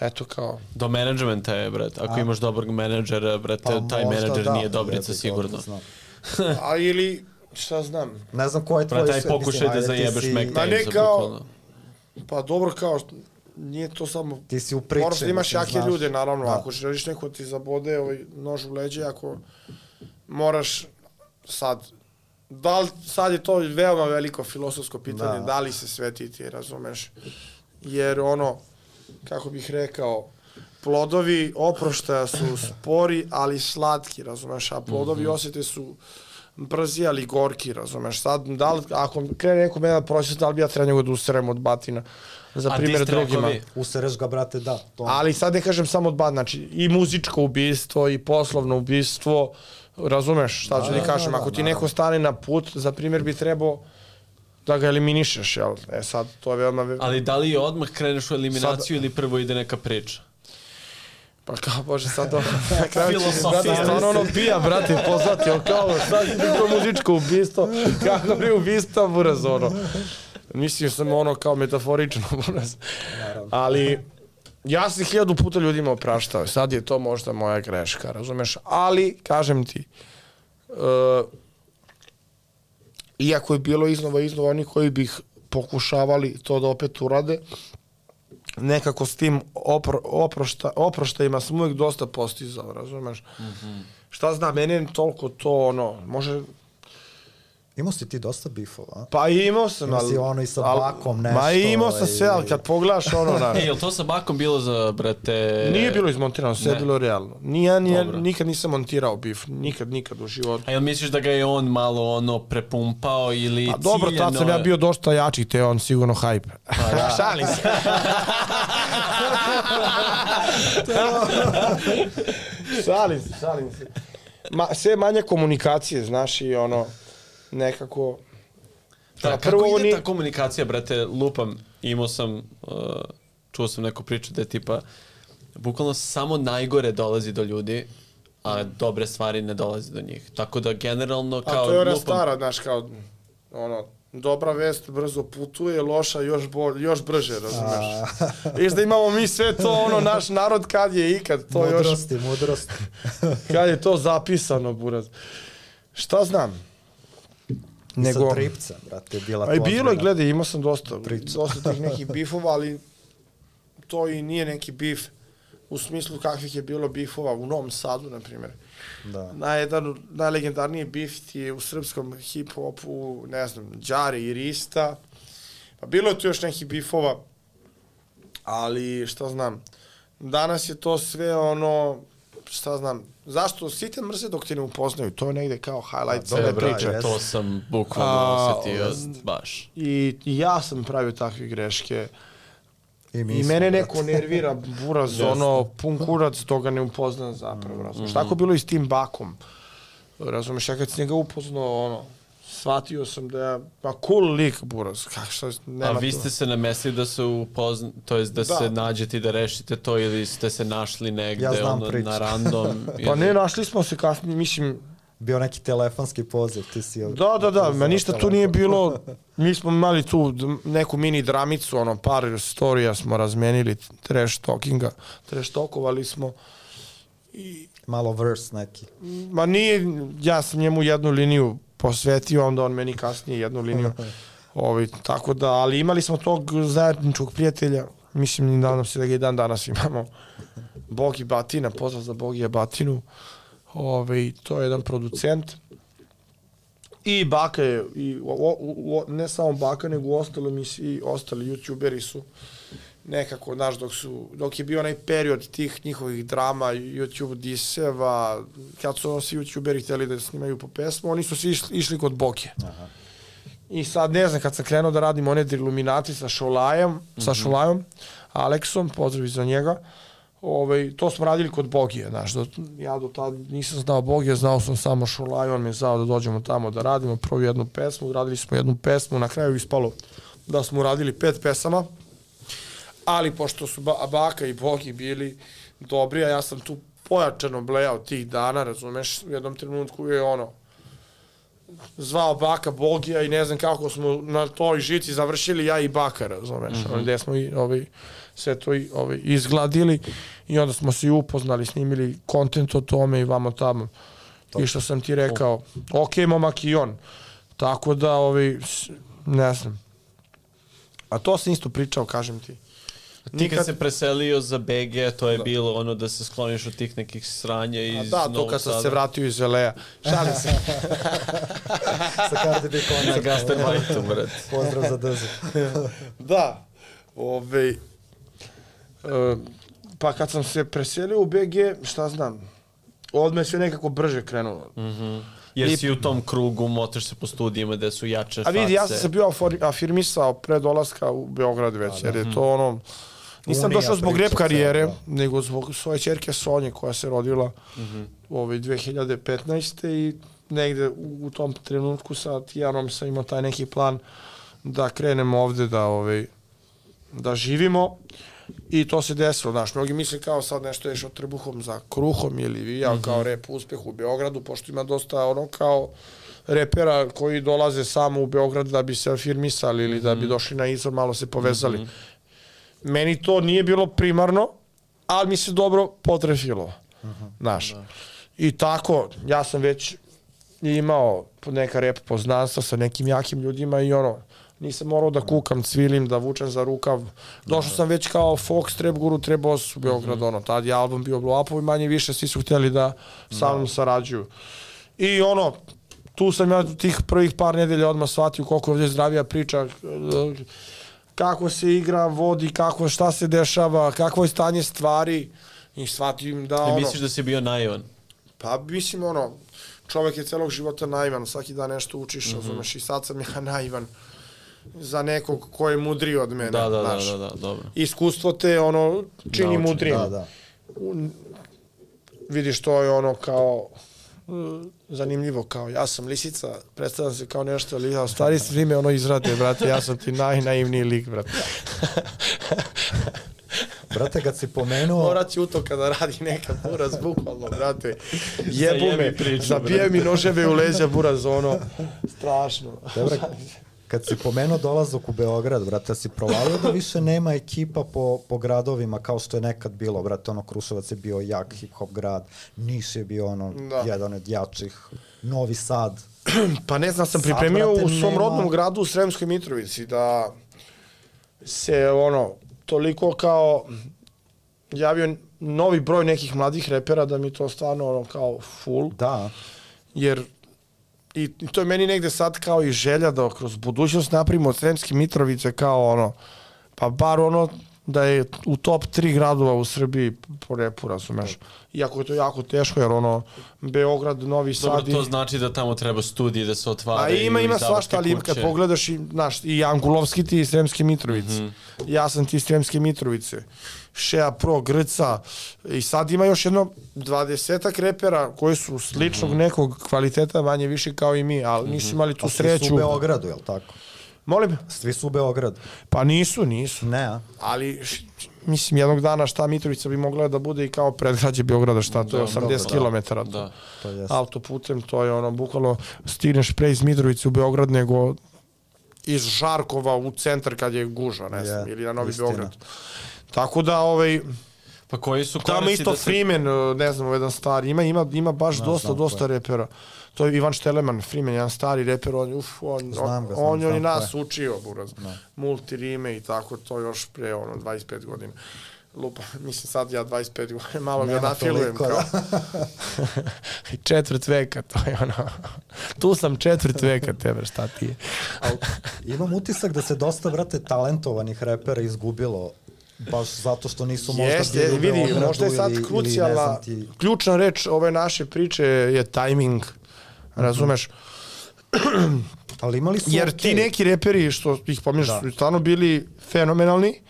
eto kao Do menadžmenta je, brate. Ako A. imaš dobrog menadžera, brate, taj Pa možda menadžer da, nije dobrica sigurno. [LAUGHS] a ili šta znam Ne znam ko je tvoj... Taj pokušaj da zajebeš si- Mac Ma ne kao- bukvalno. pa dobro kao što- nije to samo Ti si u priči. Moraš da imaš jake znaš. ljude, naravno, Da. ako želiš neko ti zabode ovaj nož u leđe, ako moraš sad, da li, sad je to veoma veliko filosofsko pitanje, Da. da, li se svetiti, razumeš? Jer ono, kako bih rekao, plodovi oproštaja su spori, ali slatki, razumeš, a plodovi Mhm. osjete su brzi, ali gorki, razumeš. Sad, da li, ako krene neko mene da proći, da li bi ja trebao njega da userem od batina, za A primjer drugima. Usereš ga, brate, da. To Ali sad ne kažem samo od bad, znači i muzičko ubistvo i poslovno ubistvo, razumeš šta ću Da, ti da, kažem, da, ako ti naravno. neko stane na put, za primjer bi trebao da ga eliminišeš, jel? E sad, to je veoma... ve- Ali da li odmah kreneš u eliminaciju ili prvo ide neka priča? Pa kao, bože, sad to... [LAUGHS] Na kraju će, Filosofija. brate, stvarno ono pija, brate, poznati, on kao, sad ide to muzičko ubistvo, kako bi ubistva, buraz, ono. Mislim sam ono kao metaforično, [LAUGHS] buraz. Ali, ja sam hiljadu puta ljudima opraštao, sad je to možda moja greška, razumeš? Ali, kažem ti, uh, iako je bilo iznova iznova oni koji bih pokušavali to da opet urade, nekako s tim opro, oprošta, oproštajima sam uvijek dosta postizao, razumeš? Mm -hmm. Šta znam, meni je toliko to, ono, može, Imao si ti dosta bifova, a? pa imao sam, Imao ali... si ono i sa al- bakom Ma nešto, i imao sam ovaj, sve, ali kad pogledaš ono, [LAUGHS] znaš, E, jel to sa bakom bilo za, brate... nije bilo izmontirano, sve je bilo realno. Nije, nije, Dobro. nikad nisam montirao bif, nikad, nikad u životu. A jel misliš da ga je on malo ono prepumpao ili Pa dobro, tad sam ja bio dosta jači, te on sigurno hype. Pa da. [LAUGHS] Šalim se. [LAUGHS] šalim se, šalim se. Ma, sve manje komunikacije, znaš, i ono, nekako... Da, Pa kako prvo ide oni- ta komunikacija, brate, lupam, imao sam, uh, čuo sam neku priču da je tipa, bukvalno samo najgore dolazi do ljudi, a dobre stvari ne dolazi do njih. Tako da generalno kao A to je ona lupam, stara, znaš, kao, ono, dobra vest brzo putuje, loša još bolj, još brže, razumeš? Viš da imamo mi sve to, ono, naš narod kad je ikad, to još, Mudrosti, mudrosti. kad je to zapisano, buraz. Šta znam? Nego... Sa tripca, brate, je bila to bilo je, gledaj, imao sam dosta, Priča. dosta tih nekih [LAUGHS] bifova, ali to i nije neki bif u smislu kakvih je bilo bifova u Novom Sadu, na primjer. Da. Najjedan, najlegendarniji bif ti je u srpskom hip-hopu, ne znam, Đari i Rista. Pa bilo je tu još nekih bifova, ali šta znam, danas je to sve ono, šta znam, zašto svi te mrze dok te ne upoznaju, to je negde kao highlight cele priče. to sam bukvalno osetio, baš. I, I ja sam pravio takve greške. I, mi I mene brate. neko nervira, buraz, ono, pun kurac, to ga ne upoznam zapravo, razumeš. Tako je bilo i s tim bakom. Razumeš, ja kad sam njega upoznao, ono, shvatio sam da pa cool lik, buraz, kak, šta, nema A vi to. ste se namestili da se upozna, to jest da, Da. se nađete i da rešite to ili ste se našli negde Ja znam ono, priču. na random? [LAUGHS] Pa ili- ne, našli smo se kasnije, mislim, Bio neki telefonski poziv, ti si... Da, da, da, ma ništa tu telefon. nije bilo, [LAUGHS] mi smo imali tu neku mini dramicu, ono, par storija smo razmenili, trash talkinga, trash talkovali smo, Malo verse neki. ma nije, ja sam njemu jednu liniju posvetio, onda on meni kasnije jednu liniju, ovaj, tako da, ali imali smo tog zajedničkog prijatelja, mislim, i nadam se da ga i dan danas imamo, [LAUGHS] Bogi Batina, pozdrav za Bogija Batinu, ovaj, to je jedan producent, I Baka je, i, o, o, o, ne samo Baka, nego ostalo mi svi ostali youtuberi su nekako, znaš, dok, su, dok je bio onaj period tih njihovih drama, YouTube diseva, kad su svi youtuberi htjeli da snimaju po pesmu, oni su svi išli, išli kod Boke. Aha. I sad, ne znam, kad sam krenuo da radim one Illuminati sa Šolajem, mm -hmm. sa Šolajom, Aleksom, pozdrav za njega, ovaj, to smo radili kod Bogije, znaš, do, ja do tada nisam znao Bogije, znao sam samo Šolaju, on me je znao da dođemo tamo da radimo, prvo jednu pesmu, radili smo jednu pesmu, na kraju ispalo da smo uradili pet pesama, ali pošto su ba Baka i Bogi bili dobri, a ja sam tu pojačano blejao tih dana, razumeš, u jednom trenutku je ono, zvao Baka Bogija i ne znam kako smo na toj žici završili ja i Baka, razumeš, mm -hmm. gde smo i, ovaj, sve to i, ovaj, izgladili i onda smo se i upoznali, snimili kontent o tome i vamo tamo. I što sam ti rekao, ok, momak i on. Tako da, ovaj, s- ne znam. A to sam isto pričao, kažem ti. Ti kad se preselio za BG, to je bilo ono da se skloniš od tih nekih sranja A iz da, to kad sam se vratio iz LA. Šalim se. [LAUGHS] Sa Cardi B Sa Connect. Gastarbeiterom, [LAUGHS] brate. Pozdrav za Dzu. [LAUGHS] da. Ove, e, pa kad sam se preselio u BG, šta znam, odme sve nekako brže krenulo. Mhm. Jer I- si u tom krugu, motaš se po studijima gde su jače A vidi, ja sam face. se bio afirmisao pre dolaska u Beograd već, jer je to ono... Nisam došao zbog rep karijere, cela, nego zbog svoje čerke Sonje koja se rodila ovaj 2015. i negde u, u tom trenutku sa Tijanom sam imao taj neki plan da krenemo ovde da ovaj da živimo i to se desilo, znaš, mnogi misle kao sad nešto ješ od trbuhom za kruhom ili ja kao rep uspeh u Beogradu, pošto ima dosta ono kao repera koji dolaze samo u Beograd da bi se afirmisali ili da bi došli na izvor, malo se povezali. Meni to nije bilo primarno, ali mi se dobro potrefilo. Znaš. I tako, ja sam već imao neka rep poznanstva sa nekim jakim ljudima i ono, nisam morao da kukam, cvilim, da vučem za rukav. Došao sam već kao Fox, Trap Guru, Trap Boss u Beograd, ono, tad je album bio blow upovi, manje više, svi su htjeli da sa mnom sarađuju. I ono, tu sam ja tih prvih par nedelja odmah shvatio koliko je ovdje zdravija priča, kako se igra vodi, kako, šta se dešava, kakvo je stanje stvari i shvatim da I ono... misliš da si bio naivan? Pa mislim ono, čovek je celog života naivan, svaki dan nešto učiš, mm -hmm. razumeš, i sad sam ja [LAUGHS] naivan za nekog ko je mudriji od mene, Da, da, da, znaš. da, da, dobro. Iskustvo te ono čini Nauči, mudrijim. Da, da. U- Vidiš to je ono kao zanimljivo kao ja sam lisica, predstavljam se kao nešto, ali ja u stvari svi me ono izrade, brate, ja sam ti najnaivniji lik, brate. [LAUGHS] Brate, kad si pomenuo... Morat ću u to kada radi neka buraz, bukvalno, brate. Jebu me, zabije mi noževe u leđa, buraz, ono, strašno. Dobro, [LAUGHS] kad si pomenuo dolazak u Beograd, brate, si provalio da više nema ekipa po, po gradovima kao što je nekad bilo, brate, ono Kruševac je bio jak hip-hop grad, Niš je bio ono Da. jedan od jačih, Novi Sad. [CLEARS THROAT] Pa ne znam, sam Sad, pripremio brate, u svom nema- rodnom gradu u Sremskoj Mitrovici da se ono toliko kao javio novi broj nekih mladih repera da mi to stvarno ono kao full Da, jer i, i to je meni negde sad kao i želja da kroz budućnost napravimo od Sremske Mitrovice kao ono pa bar ono da je u top 3 gradova u Srbiji po repu, razumeš. Iako je to jako teško, jer ono, Beograd, Novi Dobro, Sad i... to znači da tamo treba studije da se A otvaraju. ima, ima izdavačke svašta, ali kad pogledaš i, znaš, i Angulovski ti iz Sremske Mitrovice. Mhm. Ja sam ti Sremske Mitrovice. Šea Pro, Grca. I sad ima još jedno dvadesetak repera koji su sličnog Mhm. nekog kvaliteta, manje više kao i mi, ali nisu imali tu A svi su sreću. u Beogradu, jel tako? Molim? Svi su u Beogradu. Pa nisu, nisu. Ne, a? Ali, mislim, jednog dana šta Mitrovica bi mogla da bude i kao predgrađe Beograda, šta to je Da, 80 dobro, da. km. Da. To je autoputem, to je ono, bukvalno stigneš pre iz Mitrovice u Beograd nego iz Žarkova u centar kad je gužva, ne znam, Je, ili na Novi istina. Beograd. Tako da, ovaj, Pa koji su tamo koraci isto da se... Freeman, uh, ne znam, ovaj jedan stari, ima, ima, ima baš dosta, znam dosta ko repera. To je Ivan Šteleman, Freeman, jedan stari reper, on, uf, on, Znam on, ga, znam, on, on je znam nas je. učio, buraz, multirime i tako, to još pre, ono, 25 godina. Lupa, [LAUGHS] mislim sad ja 25 godina, malo ga nafilujem. toliko, Kao. [LAUGHS] četvrt veka, to je ono, [LAUGHS] tu sam četvrt veka, tebe, šta ti je? Imam utisak da se dosta, brate, talentovanih repera izgubilo baš zato što nisu možda Jeste, bili u vidi, Beogradu možda je sad ili- znam ti- ključna reč ove naše priče je tajming, razumeš? Ali imali su Jer okej. ti neki reperi što ih pominješ Da. su stvarno bili fenomenalni.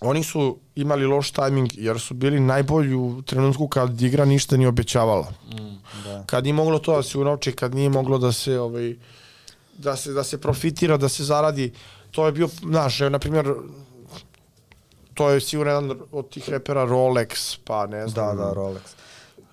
Oni su imali loš tajming jer su bili najbolji u trenutku kad igra ništa nije obećavala. Da. Kad nije moglo to da se unovči, kad nije moglo da se ovaj da se da se profitira, da se zaradi. To je bio, znaš, evo, na primjer to je sigurno jedan od tih repera Rolex, pa ne Da, znam. da, Rolex.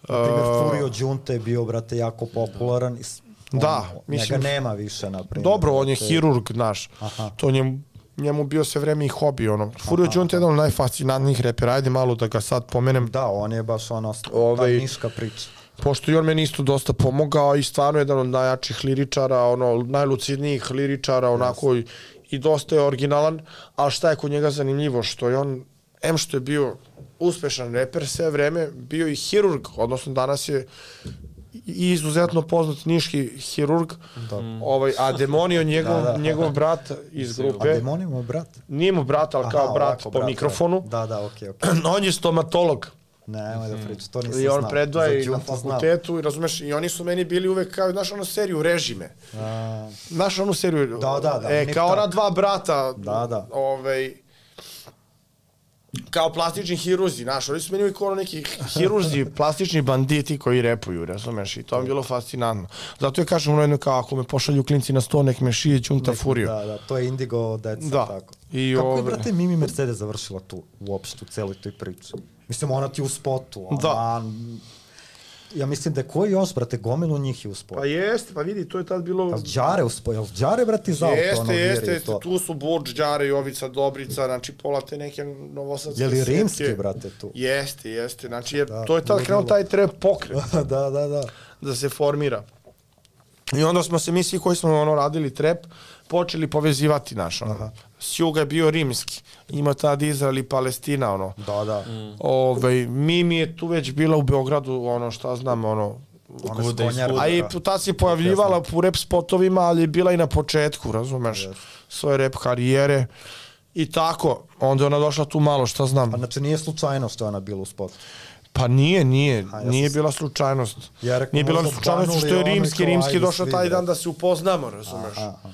Na primjer, Uh, Furio Đunte je bio, brate, jako popularan. s- Da, on- mislim- Njega nema više, na primjer. Dobro, on je brate. hirurg, znaš. Aha. To njemu, njemu bio sve vreme i hobi, ono. Furio Đunte je jedan od najfascinantnijih repera, ajde malo da ga sad pomenem. Da, on je baš ono, Ovaj- ta niška priča. Pošto i on meni isto dosta pomogao i stvarno jedan od najjačih liričara, ono, najlucidnijih liričara, onako i, i dosta je originalan, ali šta je kod njega zanimljivo, što je on, em što je bio uspešan reper sve vreme, bio i hirurg, odnosno danas je i izuzetno poznat niški hirurg, Da. ovaj, a Demonio, njegov, Da, da. njegov brat iz A grupe, Demonimo je brat? nije mu brat, ali kao Aha, brat ovako, po mikrofonu, Da, da, okej, okej. [CLEARS THROAT] on je stomatolog. Nemoj da priča, to nisam I on znao. predaje i na fakultetu i razumeš, i oni su meni bili uvek kao, znaš onu seriju Režime. A, Znaš onu seriju? Da, da, da, E, kao ona dva brata. Da, da. Ovaj, kao plastični hiruzi, znaš, oni su meni uvijek ono neki hirurzi, [LAUGHS] plastični banditi koji repuju, razumeš, i to mi je bilo fascinantno. Zato je kažem ono jedno kao, ako me pošalju klinci na sto, nek me šije Ćunta Furio. Da, da, to je Indigo deca, Da. tako. I Kako je, ove- brate, Mimi Mercedes završila tu, uopšte, u celoj toj priči? Mislim, ona ti u spotu, ona... Da. Ja mislim da je koji još, brate, gomilu njih je u spotu. Pa jeste, pa vidi, to je tad bilo... Jel Đare u spotu? Jel Đare, brate, iz auto, Jeste, ono, jeste, jeste, to? tu su Burđ, Đare, Jovica, Dobrica, znači pola te neke novosadske Je li rimski, brate, tu? Jeste, jeste, znači jer Da, to je tad krenuo taj trep pokret. [LAUGHS] da, da, da. da se formira. I onda smo se mi svi koji smo ono radili trep počeli povezivati naš ono. Sjuga je bio rimski. Ima tad Izrael i Palestina ono. Da, da. Mm. Ovaj Mimi je tu već bila u Beogradu ono šta znam ono skonjara. svuda. a i tad se pojavljivala u rep spotovima, ali je bila i na početku, razumeš, Jeste. svoje rep karijere. I tako, onda je ona došla tu malo, šta znam. Pa znači nije slučajno što je ona bila u spotu. Pa nije, nije, A, ja nije bila slučajnost. Ja rekao, nije bila slučajnost što je rimski, rimski došao taj dan da se upoznamo, razumeš. Aha, aha.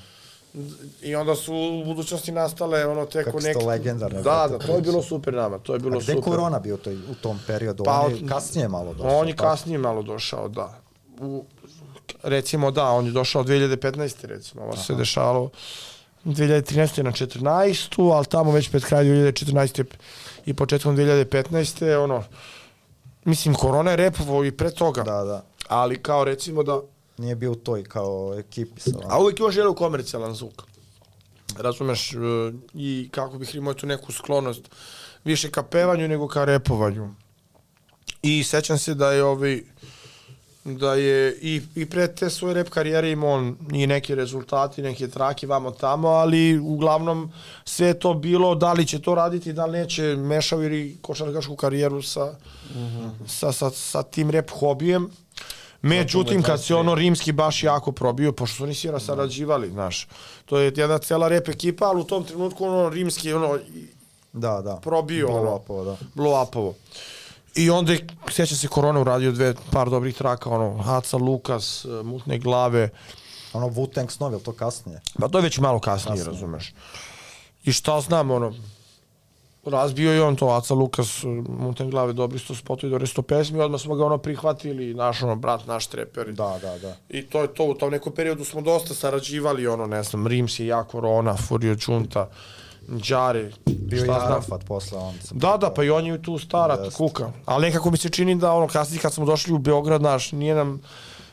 I onda su u budućnosti nastale ono teko Kako to legendarne, Da, da, to je bilo super nama, to je bilo A gde je super. korona bio toj, u tom periodu? Pa, on je kasnije malo došao. On je tako? kasnije malo došao, da. U, recimo da, on je došao 2015. recimo, ovo se dešavalo 2013. na 14. ali tamo već pred kraj 2014. i početkom 2015. ono, mislim, korona je repovo i pre toga, Da, da. ali kao recimo da, Nije bio u toj kao ekipi sa a uvijek ima želeo komercijalan zvuk. Razumeš, e, i kako bih imao tu neku sklonost više ka pevanju nego ka repovanju. I sećam se da je ovaj da je i, i pre te svoje rep karijere imao on i neke rezultati, neke trake vamo tamo, ali uglavnom sve to bilo da li će to raditi, da li neće, mešao ili košarkašku karijeru sa, sa, sa, sa tim rep hobijem. Međutim, kad se 23. ono rimski baš jako probio, pošto su oni sira sarađivali, znaš. To je jedna cela rep ekipa, ali u tom trenutku ono rimski ono Da, da. Probio, Blow upovo, da. blow upovo. I onda je, sjeća se Korona uradio dve, par dobrih traka, ono, Haca, Lukas, e, Mutne glave, Ono Wu-Tang Snow, je to kasnije? Pa to je već malo kasnije, Kasnije. razumeš. I šta znam, ono, razbio je on to, Aca Lukas, Muten glave, dobri sto spotovi, dobri sto pesmi, odmah smo ga ono prihvatili, naš ono, brat, naš treper. Da, da, da. I to je to, u tom nekom periodu smo dosta sarađivali, ono, ne znam, Rims je jako Rona, Furio Čunta, Đare, Bio je. Arafat posle on. sam Da, da, pa i on je tu stara, kuka. Ali nekako mi se čini da ono kasnije kad smo došli u Beograd, naš, nije nam,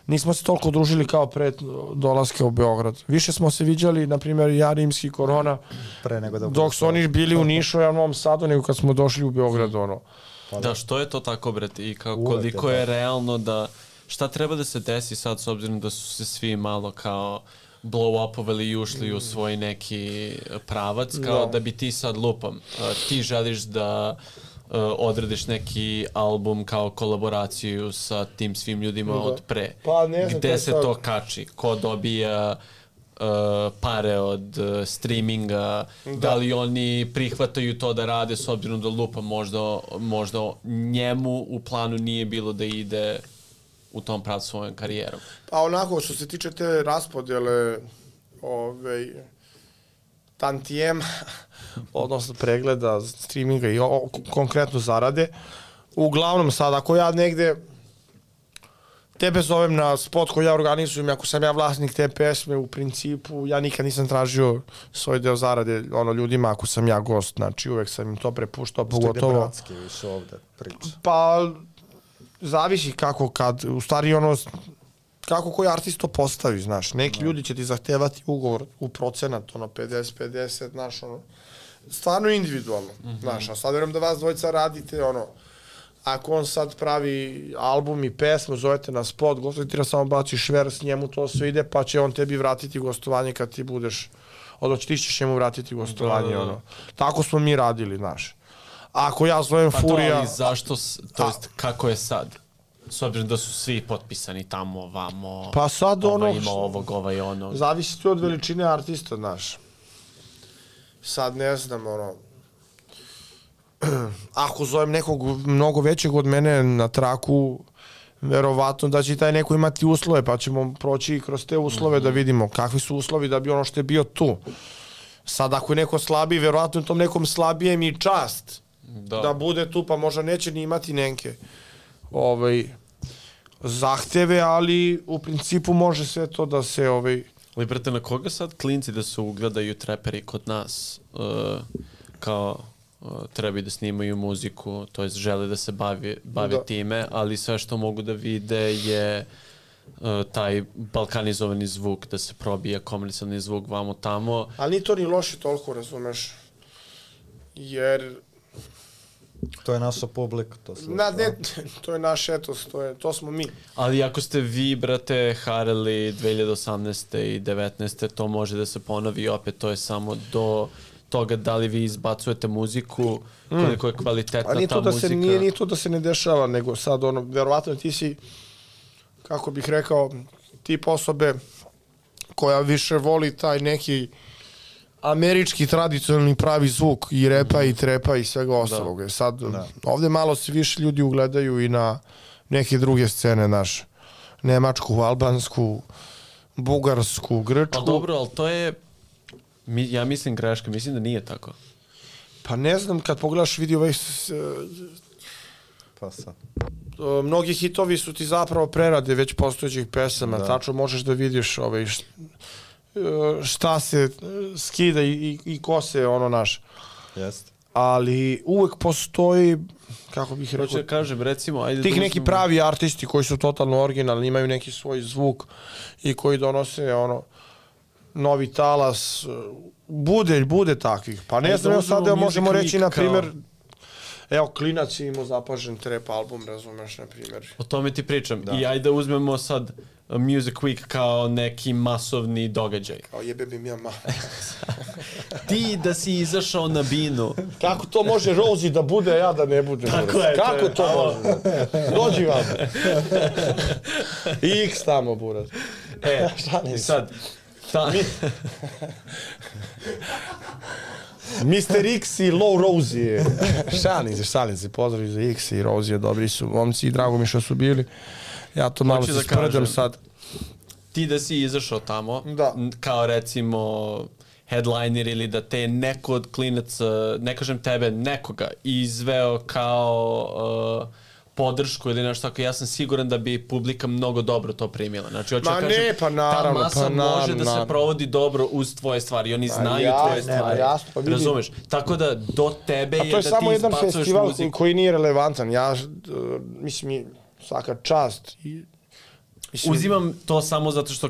nismo se toliko družili kao pre dolaska u Beograd. Više smo se viđali, na primjer, ja, Rimski, Korona, Pre nego da... dok su oni bili u Nišu, ja u Novom Sadu, nego kad smo došli u Beograd, ono. Pa Da, što je to tako, brate, i kao, Uvek koliko je realno da, šta treba da se desi sad s obzirom da su se svi malo kao blow upovali i ušli u svoj neki pravac, kao Da. da bi ti sad lupam, ti želiš da odradiš neki album kao kolaboraciju sa tim svim ljudima Da. od pre. Pa ne znam, Gde se sad- to kači? Ko dobija uh, pare od uh, streaminga, da. da li oni prihvataju to da rade s obzirom da lupa možda, možda njemu u planu nije bilo da ide u tom pravcu svojom karijerom. Pa onako, što se tiče te raspodjele, ovaj, tantijem, [LAUGHS] odnosno pregleda, streaminga i o, konkretno zarade, uglavnom sad, ako ja negde tebe zovem na spot koji ja organizujem, ako sam ja vlasnik te pesme, u principu, ja nikad nisam tražio svoj deo zarade ono ljudima ako sam ja gost, znači uvek sam im to prepuštao, Što ide pogotovo... bratski više ovde priča. Pa, zavisi kako kad, u stvari ono, kako koji artist to postavi, znaš. Neki ljudi će ti zahtevati ugovor u procenat, ono, 50-50, znaš, ono, stvarno individualno, mm -hmm. znaš, a sad verujem da vas dvojica radite, ono, ako on sad pravi album i pesmu, zovete na spot, ti da samo baciš vers, njemu to sve ide, pa će on tebi vratiti gostovanje kad ti budeš, odnosno ti ćeš njemu vratiti gostovanje, Da, da, da. ono. Tako smo mi radili, znaš. Ako ja zovem Pa Furija... to, ali zašto, s- to A- jest, kako je sad? S obzirom da su svi potpisani tamo, vamo, Pa sad ova ono ima ovog, ovaj ono. Zavisi to od veličine artista, znaš. Sad ne znam, ono... [CLEARS THROAT] Ako zovem nekog mnogo većeg od mene na traku, verovatno da će taj neko imati uslove, pa ćemo proći kroz te uslove da vidimo kakvi su uslovi da bi ono što je bio tu. Sad ako je neko slabiji, verovatno je tom nekom slabijem i čast da. da bude tu, pa možda neće ni imati neke ovaj, zahteve, ali u principu može sve to da se ovaj, Ali, brate, na koga sad klinci da se ugledaju treperi kod nas uh, kao uh, treba da snimaju muziku, to jest žele da se bavi, bave Da. time, ali sve što mogu da vide je uh, taj balkanizovani zvuk, da se probija komercijalni zvuk vamo tamo. Ali nije to ni loše toliko, razumeš? Jer, To je naša publika, to sluša. na, ne, to je naš etos, to, je, to smo mi. Ali ako ste vi, brate, harali 2018. i 19. to može da se ponovi opet, to je samo do toga da li vi izbacujete muziku, koliko je kvalitetna nije ta to da muzika. se, nije, nije to da se ne dešava, nego sad, ono, verovatno ti si, kako bih rekao, tip osobe koja više voli taj neki američki tradicionalni pravi zvuk i repa i trepa i svega ostalog. Da. Sad, da. ovde malo se više ljudi ugledaju i na neke druge scene, naš, nemačku, albansku, bugarsku, grčku. Pa dobro, ali to je, mi, ja mislim greška, mislim da nije tako. Pa ne znam, kad pogledaš vidi ovaj, Pa sad. mnogi hitovi su ti zapravo prerade već postojećih pesama, da. tačno možeš da vidiš ovaj, šta se e, skida i, i, i ko se ono naš. Jeste. Ali uvek postoji, kako bih rekao, da kažem, recimo, ajde tih da neki pravi artisti koji su totalno originalni, imaju neki svoj zvuk i koji donose ono novi talas, e, bude, bude takvih. Pa ne znam, da sad evo možemo reći, na primjer, evo, Klinac je imao zapažen trap album, razumeš, na primjer. O tome ti pričam. Da. I ajde uzmemo sad uh, Music Week kao neki masovni događaj. Kao jebe bi mi ja. [LAUGHS] Ti da si izašao na binu. Kako to može Rozi da bude, a ja da ne budem? Tako je, to Kako je- to može? Dođi vam. [LAUGHS] X tamo, buraz. E, [LAUGHS] i se. sad, ta, Mr. X i Low Rosie. [LAUGHS] šalim se, šalim se. Pozdrav za X i Rosie, dobri su momci i drago mi što su bili. Ja to malo Hoću se da sad. ti da si izašao tamo, Da. kao recimo headliner ili da te neko od klinaca, ne kažem tebe, nekoga izveo kao uh, podršku ili nešto tako, ja sam siguran da bi publika mnogo dobro to primila. Znači, hoću Ma da kažem, ne, pa naravno, ta masa pa naravno, može da se naravno. provodi dobro uz tvoje stvari. Oni znaju jasno, tvoje nema, stvari. jasno, pa vidi. Razumeš? Tako da do tebe A je, to je da samo ti jedan izbacuješ festival muziku. koji, nije relevantan. Ja, uh, mislim, svaka čast. I, mislim, Uzimam to samo zato što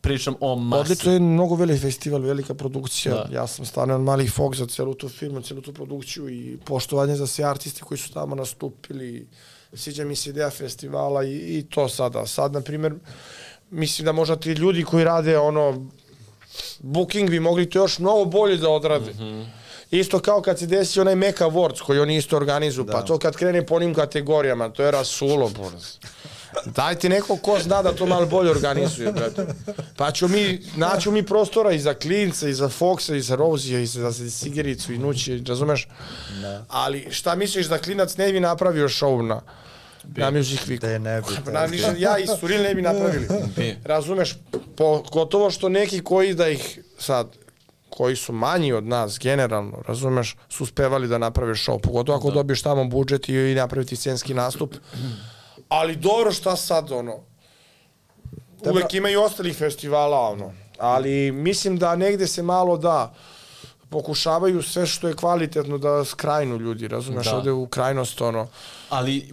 pričam o masi. Odlično je mnogo veliki festival, velika produkcija. Da. Ja sam stvarno mali fok za celu tu firmu, celu tu produkciju i poštovanje za sve artiste koji su tamo nastupili. Sviđa mi se ideja festivala i, i to sada. Sad, na primjer, mislim da možda ti ljudi koji rade ono booking bi mogli to još mnogo bolje da odrade. Mm -hmm. Isto kao kad se desi onaj Meka Awards koji oni isto organizuju, da. pa to kad krene po onim kategorijama, to je rasulo, boraz. Dajte neko ko zna da to malo bolje organizuje, brate. Pa ću mi, naću mi prostora i za Klinca, i za Foxa, i za Rozija, i za Sigericu, i Nući, razumeš? Da. Ali šta misliš da Klinac ne bi napravio show na, na Music Weeku? Da je ne bi. Na, ništa, ja i Suril ne bi napravili. Bi. Razumeš, pogotovo što neki koji da ih sad koji su manji od nas generalno, razumeš, su uspevali da naprave show, pogotovo ako da. dobiješ tamo budžet i, i napraviti scenski nastup. Ali dobro šta sad, ono, uvek ima i ostalih festivala, ono, ali mislim da negde se malo da pokušavaju sve što je kvalitetno da skrajnu ljudi, razumeš, Da. ovde u krajnost, ono, Ali,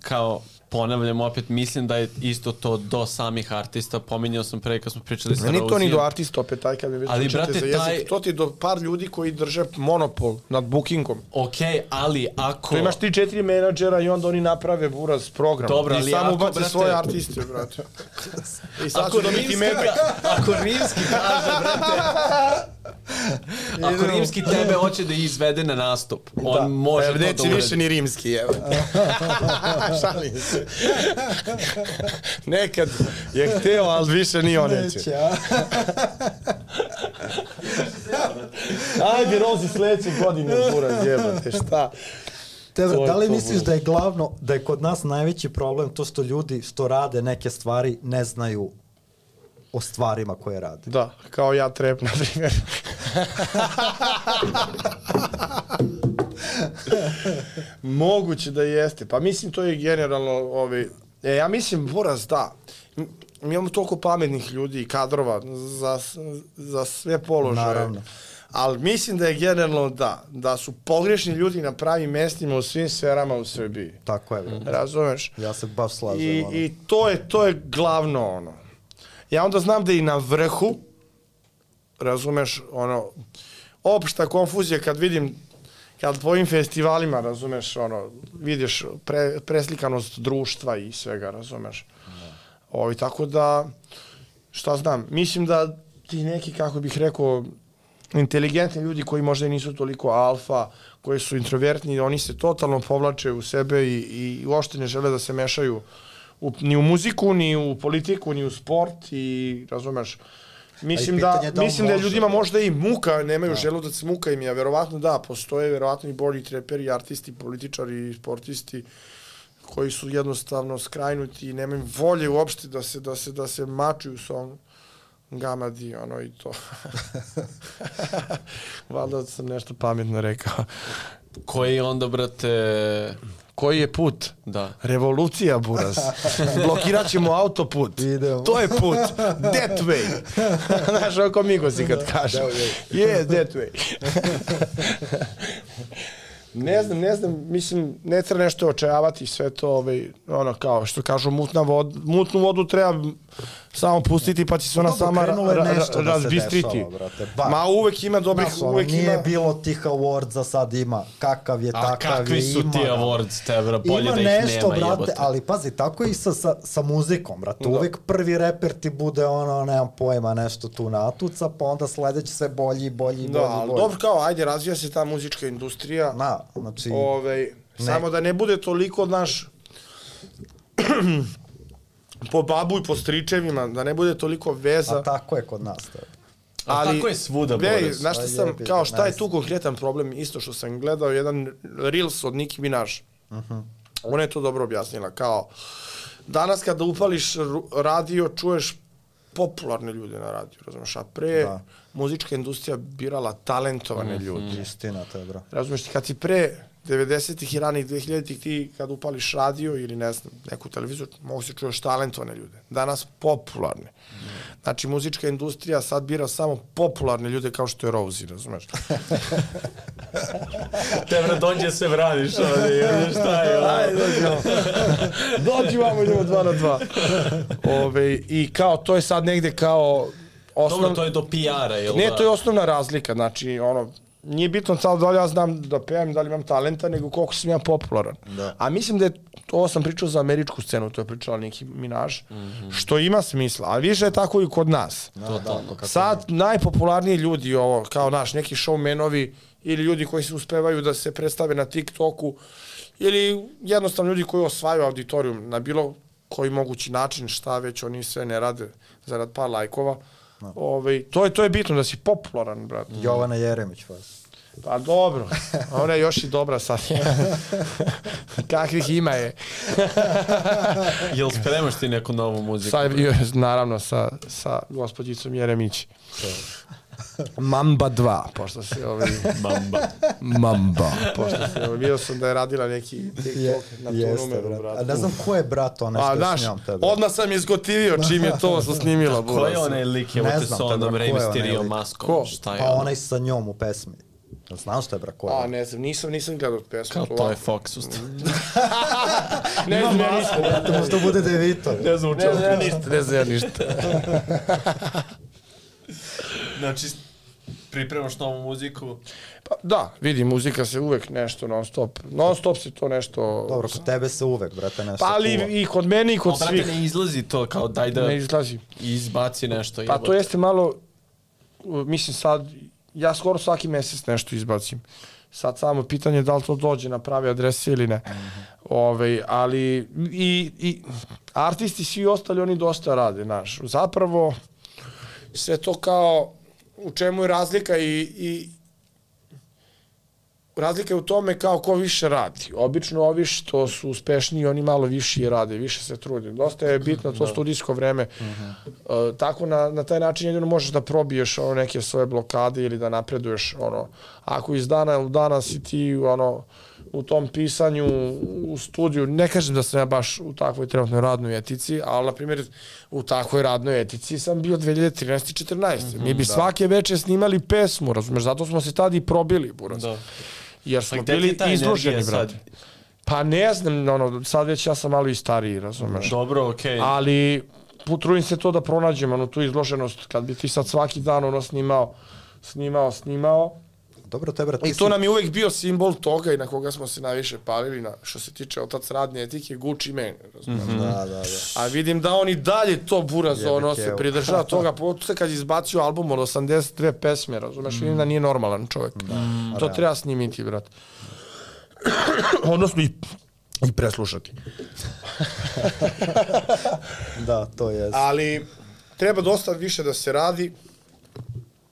kao, ponavljam opet, mislim da je isto to do samih artista. Pominjao sam pre kad smo pričali sa Meni to ni Rozijem. do artista opet, taj kad mi već Ali, brate, za jezik, taj- to ti do par ljudi koji drže monopol nad bookingom. Ok, ali ako... To imaš ti četiri menadžera i onda oni naprave buraz program. Dobro, I ali samo ako, ubace brate- svoje artiste, brate. [LAUGHS] I sad Ako ću dobiti ka, [LAUGHS] ako rimski kaže, brate, [LAUGHS] ako rimski tebe hoće da izvede na nastup, on može Pa to da neće uradi. više ni rimski, evo. [LAUGHS] Šalim se. Nekad je hteo, ali više ni on neće. Neće, a? [LAUGHS] Ajde, Rozi, sledeće godine, buraz, jebate, šta? Tebra, da li misliš da je glavno, da je kod nas najveći problem to što ljudi što rade neke stvari ne znaju o stvarima koje rade? Da, kao ja trep, na primjer. [LAUGHS] Moguće da jeste. Pa mislim to je generalno ovi... E, ja mislim, Boraz, da. Mi imamo toliko pametnih ljudi i kadrova za, za sve položaje. Naravno. Ali mislim da je generalno da. Da su pogrešni ljudi na pravim mestima u svim sferama u Srbiji. Tako je. Razumeš? Ja se baš slažem. I, ono. I to je, to je glavno ono. Ja onda znam da i na vrhu, razumeš, ono, opšta konfuzija kad vidim, kad po ovim festivalima, razumeš, ono, vidiš pre, preslikanost društva i svega, razumeš. Ovi, tako da, šta znam, mislim da ti neki, kako bih rekao, inteligentni ljudi koji možda i nisu toliko alfa, koji su introvertni, oni se totalno povlače u sebe i, i uopšte ne žele da se mešaju u, ni u muziku, ni u politiku, ni u sport i razumeš, Mislim da, da li mislim da je ljudima da. možda i muka, nemaju da. želudac, muka im je, verovatno da, postoje verovatno i bolji treperi, artisti, političari, sportisti koji su jednostavno skrajnuti i nemaju volje uopšte da se, da se, da se mačuju sa ovom gamadi, ono i to. [LAUGHS] Valjda sam nešto pametno rekao. Koji je onda, brate, Koji je put? da. Revolucija, buraz. [LAUGHS] Blokirat ćemo autoput. Idemo. To je put. That way. [LAUGHS] Znaš, oko Migosi kad kažu. Je, that way. [LAUGHS] ne znam, ne znam, mislim, ne treba nešto očajavati sve to, ovaj, ono, kao što kažu, mutna vod, mutnu vodu treba samo pustiti pa će se ona sama ra, ra, da razbistriti. dešava. Ma uvek ima dobrih, Znaš, uvek nije ima... bilo tih awardsa, sad ima. Kakav je, A takav kakvi je, su ima. ti da. awards, te, bro, bolje Ima da ih nešto, nema, brate, jebote. ali pazi, tako i sa, sa, sa muzikom, brate. Da. Uvek prvi reper ti bude ono, nemam pojma, nešto tu natuca, pa onda sledeći sve bolji, bolji, i Da, bolji, ali bolji. dobro kao, ajde, razvija se ta muzička industrija. Na, znači, Ove, samo da ne bude toliko, naš [CLEARS THROAT] [CLEARS THROAT] po babu i po stričevima, da ne bude toliko veza. a tako je kod nas. To. A tako je svuda, Ne, Boris. znaš šta sam, kao šta je ne tu konkretan problem, isto što sam gledao, jedan Reels od Nicki Minaj. Uh Mhm. -huh. Ona je to dobro objasnila, kao, danas kada upališ radio, čuješ popularne ljude na radiju, razumeš, a pre Da. muzička industrija birala talentovane Mhm. ljude. Istina, to je, bro. Razumeš, kad ti pre 90-ih i ranih 2000-ih ti kad upališ radio ili ne znam, neku televiziju, mogu se čuješ talentovane ljude. Danas popularne. Znači, muzička industrija sad bira samo popularne ljude kao što je Rosie, razumeš? [LAUGHS] Te, bro, dođe se vraniš jer šta je, Ajde, dođi vamo. dođi vamo, idemo dva na dva. Ove, I kao, to je sad negde kao osnov... Dobro, to je do PR-a, jel Ne, da? to je osnovna razlika, znači, ono, nije bitno sad da li ja znam da pevam, da li imam talenta, nego koliko sam ja popularan. Da. A mislim da je, ovo sam pričao za američku scenu, to je pričala Nicki Minaj, mm -hmm. što ima smisla, a više je tako i kod nas. Da, da, kako Sad najpopularniji ljudi ovo, kao naš, neki showmanovi ili ljudi koji se uspevaju da se predstave na TikToku ili jednostavno ljudi koji osvajaju auditorijum na bilo koji mogući način, šta već oni sve ne rade zarad par lajkova. Ove, to, je, to je bitno da si popularan, brate. Jovana Jeremić, vas. Pa dobro, ona je još i dobra sad. [LAUGHS] Kakvih ima je. [LAUGHS] Jel spremaš ti neku novu muziku? Sa, naravno, sa, sa gospođicom Jeremić. Mamba 2, pošto se ovaj... Bamba. Mamba. Pošto se, ovaj, vidio sam da je radila neki Je, TikTok na tu jeste, numeru, brate. brate. A ne znam ko je brat ona što je s njom tebe. odmah sam izgotivio čim je to [LAUGHS] su snimila. Ko je onaj lik, evo te te, onom Rey Mysterio maskom? Ko? Šta je Pa onaj sa njom u pesmi. Jel Znaš šta je, bra, ko je? A, ne znam, nisam, nisam gledao pesmu. Kao to je Fox, usta. [LAUGHS] Ne znam ja ništa. Možda bude Devito. Ne znam Ne znam ja ništa, ne znam ja ništa. [LAUGHS] Znači, pripremaš novu muziku. Pa, da, vidi, muzika se uvek nešto non stop. Non stop se to nešto... Dobro, kod tebe se uvek, brate, nešto Pa ali kuva. i kod mene i kod O, brate, svih. ne izlazi to, kao daj da Ne izlazi. izbaci nešto. Pa to jeste malo, mislim sad, ja skoro svaki mesec nešto izbacim. Sad samo pitanje je da li to dođe na prave adrese ili ne. Ove, ali i, i artisti svi ostali oni dosta rade, znaš. Zapravo sve to kao u čemu je razlika i, i razlika je u tome kao ko više radi. Obično ovi što su uspešniji, oni malo više i rade, više se trude. Dosta je bitno to studijsko vreme. Uh, tako na, na taj način jedino možeš da probiješ ono neke svoje blokade ili da napreduješ ono. Ako iz dana u dana si ti ono u tom pisanju u studiju, ne kažem da sam ja baš u takvoj trenutnoj radnoj etici, ali na primjer u takvoj radnoj etici sam bio 2013. i 14. Mi bi svake veče snimali pesmu, razumeš, zato smo se tad i probili, buraz. Da. Jer Pa smo je bili izloženi, brate. Pa ne znam, ono, sad već ja sam malo i stariji, razumeš. Dobro, okej. Ali potrudim se to da pronađem, ono, tu izloženost, kad bi ti sad svaki dan, ono, snimao, snimao, snimao. Dobro, te, brate, I to nam je uvek bio simbol toga i na koga smo se najviše palili, na, što se tiče otac radne etike, Gucci Mane, razumeš. Da, da, da. A vidim da oni dalje to buraz, Jebe ono, se pridržava [LAUGHS] toga, pogotovo kad je izbacio album od 82 pesme, razumeš, vidim da nije normalan čovjek. to treba snimiti, brat. [CLEARS THROAT] Odnosno i, i preslušati. [LAUGHS] Da, to je. Ali treba dosta više da se radi.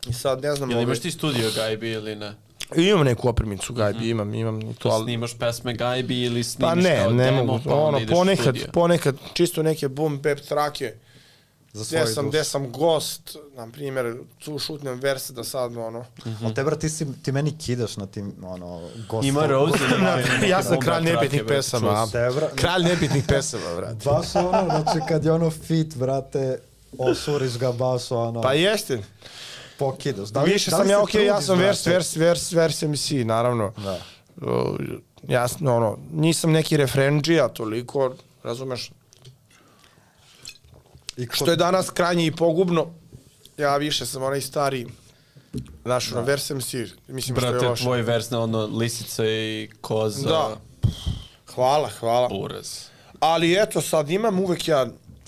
I sad ne znam... Jel ovaj- imaš ti studio Gajbi ili ne? Imam neku opremicu Gajbi, imam, imam i to, ali... Snimaš pesme Gajbi ili snimiš Pa ne, kao ne demo, mogu. pa ono, ideš u ponekad, studio? ponekad, čisto neke boom bap trake, Za gde svoj sam, gde sam gost, na primjer, tu šutnem verse da sad, ono... Ali te, brate, ti, si, ti meni kidaš na tim, ono, gostom. Ima neke [LAUGHS] ja sam kralj nebitnih pesama, čuo a? sam. Te, bra- Kralj nebitnih pesama, brate. [LAUGHS] Baš ono, znači kad je ono fit, brate, osuriš ga baš ono, Pa jeste. Pokidaš. Da li, Više da li sam ja, se okej, ja sam vers, brate? vers, vers, vers MC, naravno. Da. Uh, jasno, ono, nisam neki refrenđija toliko, razumeš? I ko- što je danas krajnje i pogubno. Ja više sam onaj stari, znaš, ono, versem si, mislim što je Brate, loše. tvoj vers na ono lisica i koza. Da. Hvala, hvala. Buraz. Ali eto, sad imam uvek ja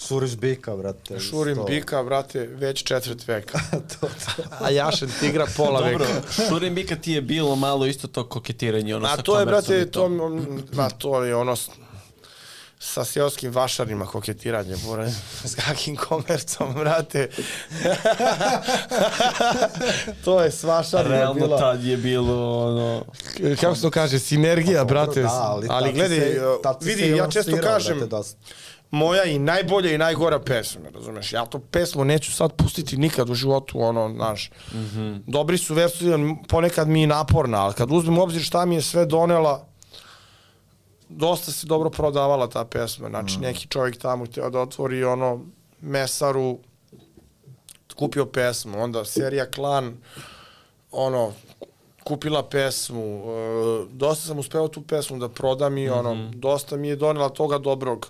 Šuriš bika, brate. šurim isto. bika, brate, već četvrt veka. [LAUGHS] to, to. A jašen tigra pola Dobro, veka. Šurim Bika ti je bilo malo isto to koketiranje, ono A sa to je, brate, to, ma, to je ono sa seoskim vašarima koketiranje, bore, [LAUGHS] s kakim komercom, brate. [LAUGHS] to je s vašarima Realno bila. tad je bilo ono... Kako se to kaže, sinergija, Dobro, brate. da, ali, ali gledaj, vidi, ja često kažem, brate, dosta. Moja i najbolja i najgora pesma, razumeš? Ja to pesmu neću sad pustiti nikad u životu, ono, znaš. Mm -hmm. Dobri su versovi, ponekad mi je naporna, ali kad uzmem u obzir šta mi je sve donela, dosta se dobro prodavala ta pesma. Znači, mm. neki čovjek tamo htio da otvori ono mesaru, kupio pesmu, onda serija Klan, ono, kupila pesmu, e, dosta sam uspeo tu pesmu da prodam i ono, mm -hmm. dosta mi je donela toga dobrog.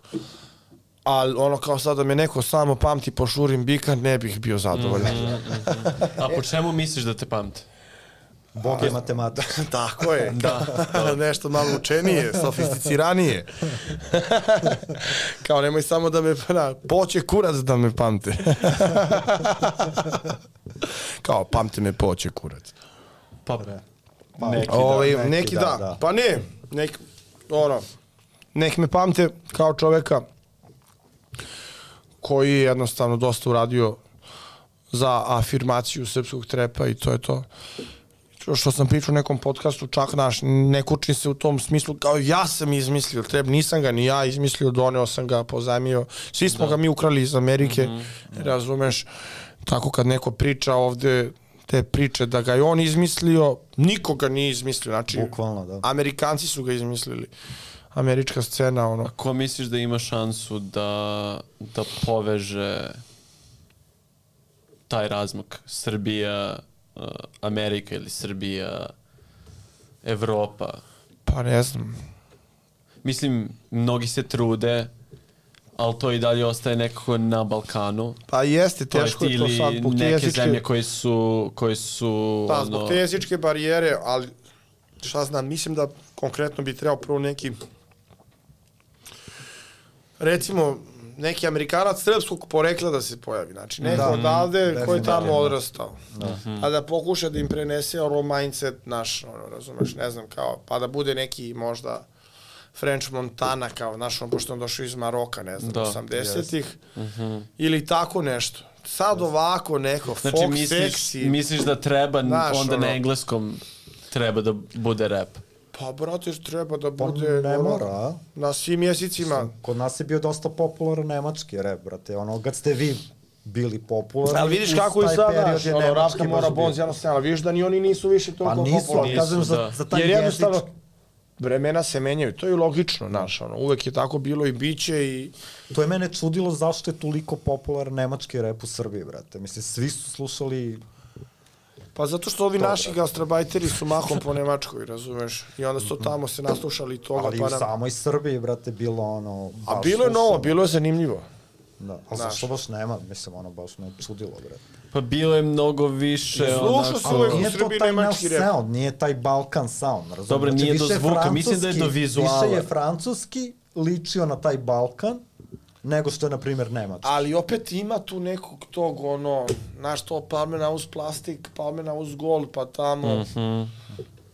Ali ono kao sad da me neko samo pamti po Šurim Bika, ne bih bio zadovoljan. Mm -hmm. A po čemu misliš da te pamte? Bog je matematik. [LAUGHS] Tako je. [LAUGHS] Da. Nešto malo učenije, sofisticiranije. [LAUGHS] Kao nemoj samo da me na, poće kurac da me pamte. Kao pamte me poće kurac. Pa, Pa, neki Ovaj, neki neki, da, da, da. Pa ne, nek, ono, nek me pamte kao čoveka koji je jednostavno dosta uradio za afirmaciju srpskog trepa i to je to. Što- sam pričao u nekom podcastu, čak naš, ne kučim se u tom smislu, kao ja sam izmislio trep, nisam ga ni ja izmislio, doneo sam ga, pozajmio, svi smo ga mi ukrali iz Amerike, razumeš, tako kad neko priča ovde te priče da ga je on izmislio, nikoga nije izmislio, znači, Bukvalno, da. Amerikanci su ga izmislili, američka scena, ono, Ko misliš da ima šansu da, da poveže taj razmak Srbija, uh, Amerika ili Srbija, Evropa? pa ne znam, Mislim, mnogi se trude, ali to i dalje ostaje nekako na Balkanu. pa jeste, teško je to sad, zbog neke jezičke... zemlje koje su, koje su Da, ono, zbog te jezičke barijere, ali šta znam, mislim da konkretno bi trebao prvo neki recimo neki Amerikanac srpskog porekla da se pojavi. Znači, neko Da. da, odavde ko je tamo odrastao. Da. A da pokuša da im prenese ono mindset naš, ono, razumeš, ne znam, kao, pa da bude neki možda French Montana, kao, znaš, on, pošto on došao iz Maroka, ne znam, Da, da, 80-ih, ili tako nešto. Sad ovako neko, Znači, folk misliš, seksi, misliš da treba Znaš, onda ono- na engleskom treba da bude rap? Pa, brate, treba da Pa bude... ne ono, mora, a? Na svim jezicima. Kod nas je bio dosta popularan nemački rap, brate. Ono, kad ste vi bili popularni... Ali vidiš kako i taj sad, period znaš, je ono, baš mora bio. bonz, ja sam, ali vidiš da ni oni nisu više toliko Pa nisu, popularni. kažem Nisu, za, da. za taj Jer jezič. jednostavno, vremena se menjaju, to je logično, znaš, ono, uvek je tako bilo i biće i... To je mene čudilo zašto je toliko popularan nemački rap u Srbiji, brate. Mislim, svi su slušali... Pa zato što ovi To, naši gastrobajteri su mahom po Nemačkoj, razumeš? I onda su tamo se naslušali toga, Ali pa u nam... samoj Srbiji, brate, bilo ono... A bilo je novo, bilo je zanimljivo. Da, a Znaš. zašto baš nema? Mislim, ono, baš me čudilo, brate. Pa bilo je mnogo više slušao onako... sam uvek- u nije to Srbiji taj naš nemački rap. sound, nije taj Balkan sound, razumiješ? Dobro, nije do zvuka, mislim da je do vizuala. Više je francuski ličio na taj Balkan, nego što je, na primjer, nemački. Ali opet ima tu nekog tog, ono, znaš to, palmena uz plastik, palmena uz gol, pa tamo. Mm -hmm.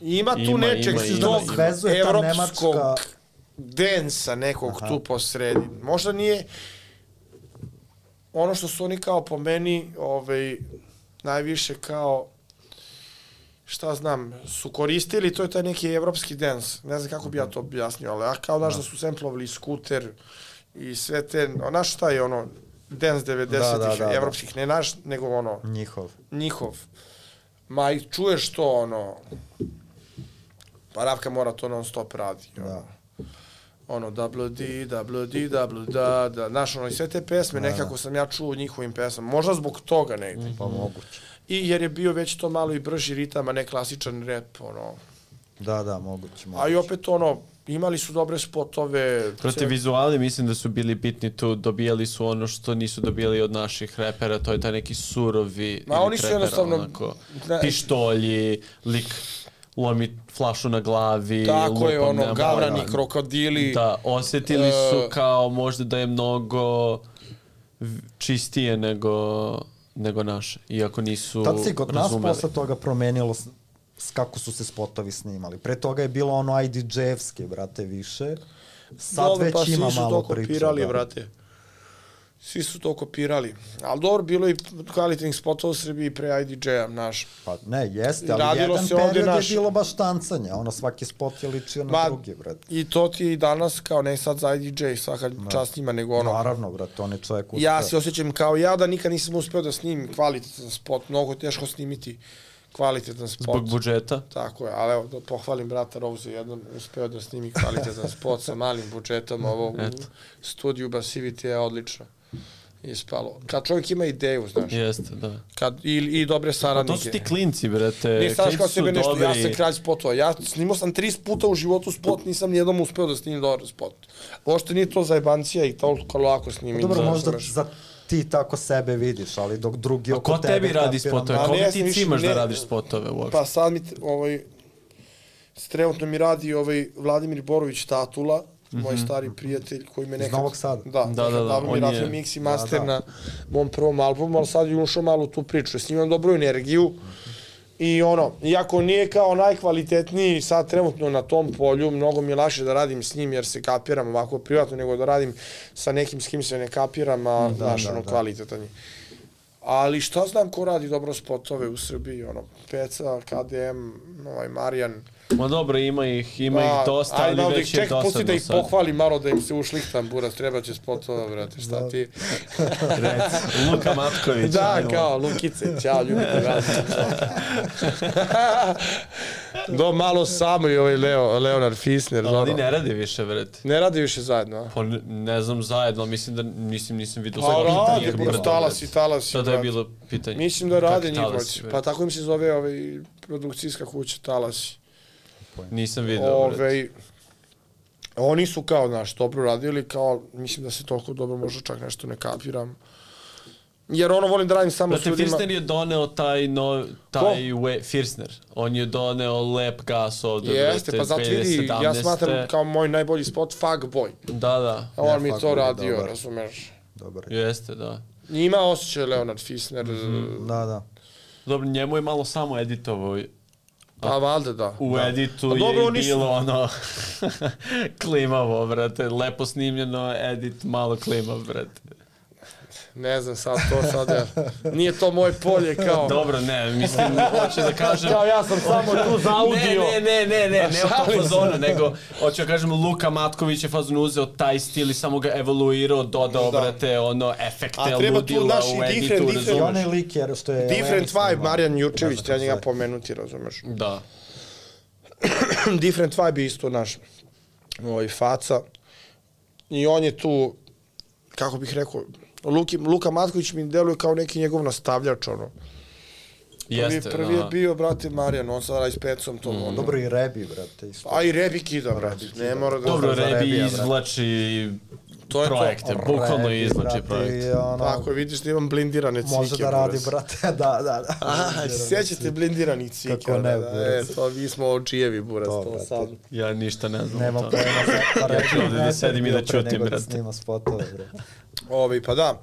Ima tu Ima, nečeg ima, ima, tog ima. Evropskog nemačka- densa nekog Aha. tu po sredi. Možda nije ono što su oni kao po meni ovaj, najviše kao šta znam, su koristili, to je taj neki evropski dance. Ne znam kako bi ja to objasnio, ali ja kao znaš da su semplovali skuter i sve te, o, znaš šta je ono, dance 90-ih, Da, da, da, da. evropskih, ne naš, nego ono, Njihov. njihov. Ma i čuješ to, ono, pa Ravka mora to non stop radi. Ono. Da. Ono, double D, double D, double da, da, znaš, ono, i sve te pesme, Da, nekako sam ja čuo u njihovim pesmama, možda zbog toga negde. Pa moguće. I jer je bio već to malo i brži ritam, a ne klasičan rap, ono, Da, da, moguće, moguće. A i opet ono, imali su dobre spotove. Protiv cel- vizuali mislim da su bili bitni tu, dobijali su ono što nisu dobijali od naših repera, to je taj neki surovi Ma, oni su jednostavno- onako, ne- pištolji, lik lomi flašu na glavi, Tako je, ono, nema gavrani, krokodili. Da, osetili su E, kao možda da je mnogo čistije nego, nego naše, iako nisu Tad se i kod nas razumeli. posle toga promenilo kako su se spotovi snimali. Pre toga je bilo ono IDJ-evske, brate, više. Sad Dobro, već pa svi ima su malo to priča. kopirali, da. brate. Svi su to kopirali. Ali dobro, bilo i kvalitetnih spotova u Srbiji pre IDJ-a, naš. Pa ne, jeste, ali Radilo jedan se period naš- je bilo baš tancanje. Ono, svaki spot je ličio na Ma, drugi, brate. I to ti je i danas, kao ne sad za IDJ, svaka čast njima, nego ono. Naravno, brate, on je čovjek uspeo. Ja se osjećam kao ja da nikad nisam uspeo da snimim kvalitetan spot. Mnogo je teško snimiti kvalitetan spot. Zbog budžeta. Tako je, ali evo da pohvalim brata Rose, jednom uspeo da snimi kvalitetan spot sa malim budžetom, ovo u Eto. studiju Basivity je odlično ispalo. Kad čovjek ima ideju, znaš, Jeste, da. kad, i, i dobre saradnike. To su ti klinci, brate. Ne znaš Klinci kao sebe nešto, ja dobri. sam kralj spotova. Ja snimao sam 30 puta u životu spot, nisam nijednom uspeo da snimim dobar spot. Uopšte nije to zajebancija i toliko lako snimim. Dobro, da, možda za ti tako sebe vidiš, ali dok drugi A oko ko tebe... tebi radi spotove? Koga ja ti više- cimaš da ne- radiš spotove uopšte? Pa sad mi, ovaj, trenutno mi radi ovaj Vladimir Borović Tatula, moj stari prijatelj koji me nekad... Novog Sada? Da, Da, da, da, on je- mix i master da. na mom prvom albumu, ali sad je ušao malo tu priču. S njim imam dobru energiju. I ono, iako nije kao najkvalitetniji sad trenutno na tom polju, mnogo mi je lakše da radim s njim jer se kapiram ovako privatno, nego da radim sa nekim s kim se ne kapiram, a Da, znaš, da, ono, da. kvalitetan je. Ali šta znam ko radi dobro spotove u Srbiji, ono, Peca, KDM, ovaj Marijan. Ma dobro, ima ih, ima Pa, ih dosta, ali da već je ček, pusti da dosadno ih sad. pohvalim malo, da im se ušlihtam, buras, treba će spotova, brate, šta Da. ti? [LAUGHS] Reci, Luka Matković. Da, ajmo. kao, Lukice, ćao, ljubite vas. [LAUGHS] Do, malo samo i ovaj Leo, Leonard Fisner, Ali dobro. oni Ne. rade više, brate. ne radi više zajedno, a? Pa ne, ne znam zajedno, mislim da nisam, nisam vidio Pa svaki radi, nije buras, bilo, talas i brate. talas. i, Sada je bilo pitanje. Mislim da rade Kakvi talasi, njih, brate? pa tako im se zove ovaj, produkcijska kuća Talasi. Nisam vidio, brate. Ove, oni su kao, znaš, dobro radili, kao, mislim da se toliko dobro možda čak nešto ne kapiram. Jer ono volim da radim samo s Brate, ljudima... Firsner je doneo taj, no, taj we, Firsner. On je doneo lep gas ovde, Jeste, brate, pa zato vidi, ja 2017. smatram kao moj najbolji spot Fuck Boy. Da, da, A on Ne, mi to radio, dobar. razumeš. Dobar. jeste, da. Ima osjećaj Leonard Fisner, Mhm. Da, da. Dobro, njemu je malo samo editovao. Pa valjda da. U da. editu Pa je dobro, i su- bilo ono [LAUGHS] klimavo, brate. Lepo snimljeno, edit malo klimav, brate. Ne znam sad to sad, ja. nije to moje polje kao... Dobro, ne, mislim, hoću da kažem... Kao ja sam samo tu za audio. Ne, ne, ne, ne, ne, ne tom se. fazonu, nego hoću da kažem Luka Matković je fazon uzeo taj stil i samo ga evoluirao, dodao, Da. brate, ono, efekte, A treba tu, ludila u editu, different- different- I Razumeš. onaj lik je što je... Different vibe, Marijan Jurčević, treba njega pomenuti, razumeš. Da. [CLEARS THROAT] Different vibe je isto naš ovaj, faca. I on je tu, kako bih rekao, Luki, Luka Matković mi deluje kao neki njegov nastavljač, ono. Prvi, Jeste, prvi je da. bio, brate, Marijan, on sad radi s pecom to. Mm. Dobro i Rebi, brate, isto. A i Rebi kida, brate, ne mora da... Dobro, Rebi Rebija, brate. izvlači To je to. projekte, bukvalno Rebi, izvlači brate, projekte. ono, Tako je, vidiš da imam blindirane cvike. Može da radi, brate, [LAUGHS] da, da, da. Aha, sjećate blindiranih cvike? Kako ne, da. E, to mi smo očijevi, buraz, To, to, sad. Ja ništa ne znam Nema pojma za [LAUGHS] pa ću ovde da sedim i da ćutim, brate. snima spotove, brate. Ovi, pa da,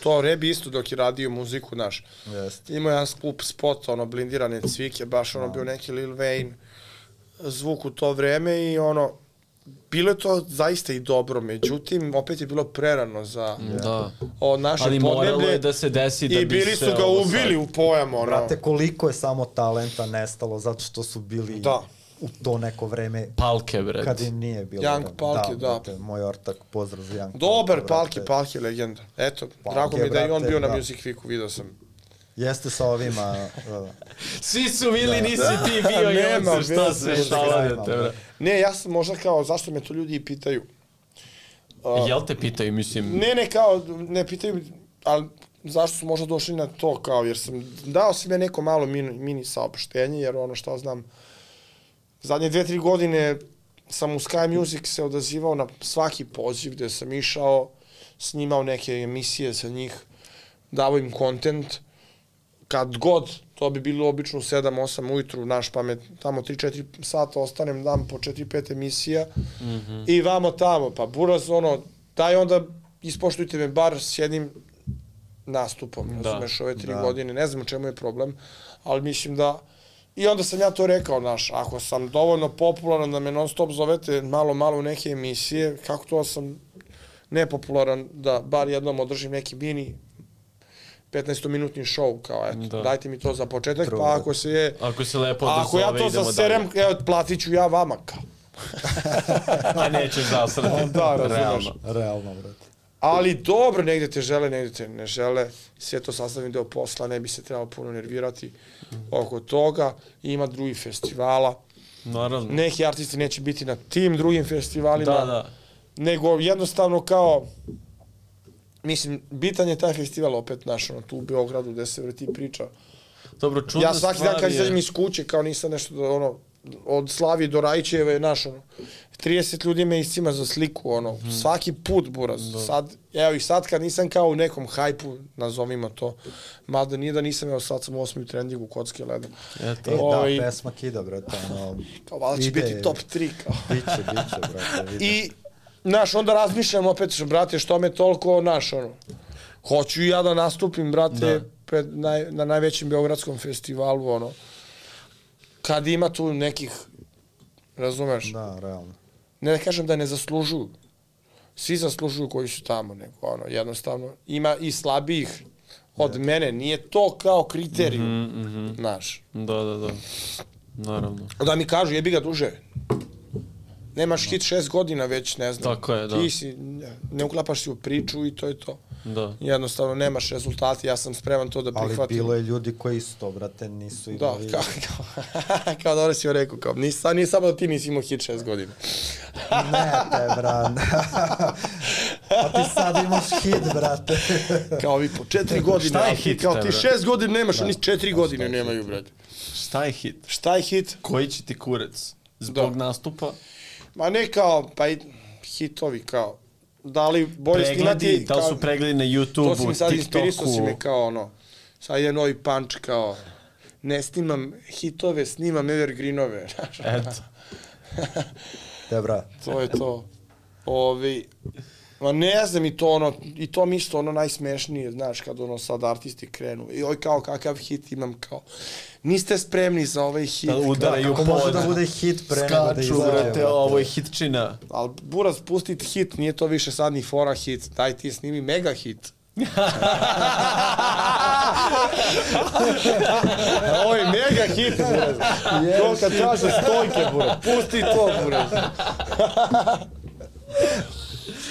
to Rebi isto dok je radio muziku, naš. Jeste. Imao jedan skup spot, ono, blindirane cvike, baš ono bio neki Lil Wayne zvuk u to vreme i ono, bilo je to zaista i dobro, međutim, opet je bilo prerano za Da. o naše Ali moralo podneblje je da se desi da i bi bili se su ga ubili sad- u pojam, ono. Brate, koliko je samo talenta nestalo zato što su bili Da. U to neko vreme Palke, brate. kad im nije bilo. Jank da- Palke, da. brate, moj ortak, pozdrav za Jank Dobar Palke, brate. Je legenda. Eto, Palki, drago mi je da i on brate, bio na da. Music Weeku, vidio sam. Jeste sa ovima, da, [LAUGHS] da. Svi su bili, nisi ti bio [LAUGHS] i on se šta se krajima, bre. Ne, ja sam možda kao, zašto me to ljudi pitaju? Jel te pitaju, mislim, Ne, ne, kao, ne pitaju, ali zašto su možda došli na to, kao, jer sam, dao sam ja neko malo mini, mini saopštenje, jer ono što znam, zadnje dve, tri godine sam u Sky Music se odazivao na svaki poziv gde sam išao, snimao neke emisije sa njih, davao im kontent, kad god, to bi bilo obično u 7-8 ujutru, naš pamet, tamo 3-4 sata ostanem, dam po 4-5 emisija mm -hmm. i vamo tamo, pa buraz, ono, daj onda ispoštujte me bar s jednim nastupom, da. razumeš, ove tri da. godine, ne znam čemu je problem, ali mislim da, i onda sam ja to rekao, znaš, ako sam dovoljno popularan da me non stop zovete malo, malo u neke emisije, kako to sam nepopularan da bar jednom održim neki mini 15-minutni show, kao eto, da. dajte mi to za početak, True. pa ako se je... Ako se lepo odazove, Ako ja to zaserem, evo, platit ću ja vama, kao. [LAUGHS] A nećeš [LAUGHS] zasrati. da, razumeš. Realno, realno, brate. Ali dobro, negde te žele, negde te ne žele. Sve to sastavim deo posla, ne bi se trebalo puno nervirati oko toga. Ima drugih festivala. Naravno. Neki artisti neće biti na tim drugim festivalima. Da, da. Nego jednostavno kao mislim, bitan je taj festival opet naš, ono, tu u Beogradu gde se vrti priča. Dobro, čudna Ja svaki dan kad izađem iz kuće, kao nisam nešto, da, ono, od Slavi do Rajčeve je naš, ono, 30 ljudi me iscima za sliku, ono, hmm. svaki put, buraz. Da. Sad, evo i sad kad nisam kao u nekom hajpu, nazovimo to, mada nije da nisam, evo sad sam u osmi trendingu kocke leda. Eto. E, da, ovaj, pesma kida, brate, ono, [LAUGHS] kao, valjda će biti top 3, kao. [LAUGHS] biće, biće, brate, [LAUGHS] vidim. I, znaš, onda razmišljam opet, što, brate, što me toliko, naš, ono, hoću i ja da nastupim, brate, da. pred naj, na najvećem beogradskom festivalu, ono, kad ima tu nekih, razumeš? Da, realno. Ne da kažem da ne zaslužuju. Svi zaslužuju koji su tamo, nego ono, jednostavno, ima i slabijih od ne. mene, nije to kao kriterijum, mm -hmm, mm -hmm. znaš. Da, da, da, naravno. Da mi kažu, jebi ga duže, nemaš hit šest godina već, ne znam. Tako je, da. Ti si, ne uklapaš se u priču i to je to. Da. Jednostavno nemaš rezultate, ja sam spreman to da prihvatim. Ali bilo je ljudi koji isto, brate, nisu imali... Da, kao, kao, [LAUGHS] kao dobro si joj rekao, kao, nis, nije samo da ti nisi imao hit šest godina. [LAUGHS] ne, te, brate. A ti sad imaš hit, brate. [LAUGHS] kao vi po četiri godine. Šta je hit, Kao ti šest godina nemaš, da. oni četiri godine nemaju, brate. Šta je hit? Šta je hit? Koji će ti kurac? Zbog da. nastupa? Ma ne kao, pa i hitovi kao, da li bolje pregledi, snimati... Da li su pregledi na YouTube-u, TikToku? To si mi sad inspirisao si me kao ono, sad je novi punch kao, ne snimam hitove, snimam evergreenove. [LAUGHS] Eto. [LAUGHS] Dobra. to je to. Ovi, Ma ne znam i to ono, i to mi isto ono najsmešnije, znaš, kad ono sad artisti krenu. I oj kao kakav hit imam kao, niste spremni za ovaj hit. Da udaraju Kako može da bude hit pre nego da izađe. brate, ovo je hitčina. Al buraz pustit hit, nije to više sad ni fora hit, daj ti snimi mega hit. [LAUGHS] Ovo je mega hit, buraz. Yes. To kad traže stojke, buraz. Pusti to, buraz. [LAUGHS]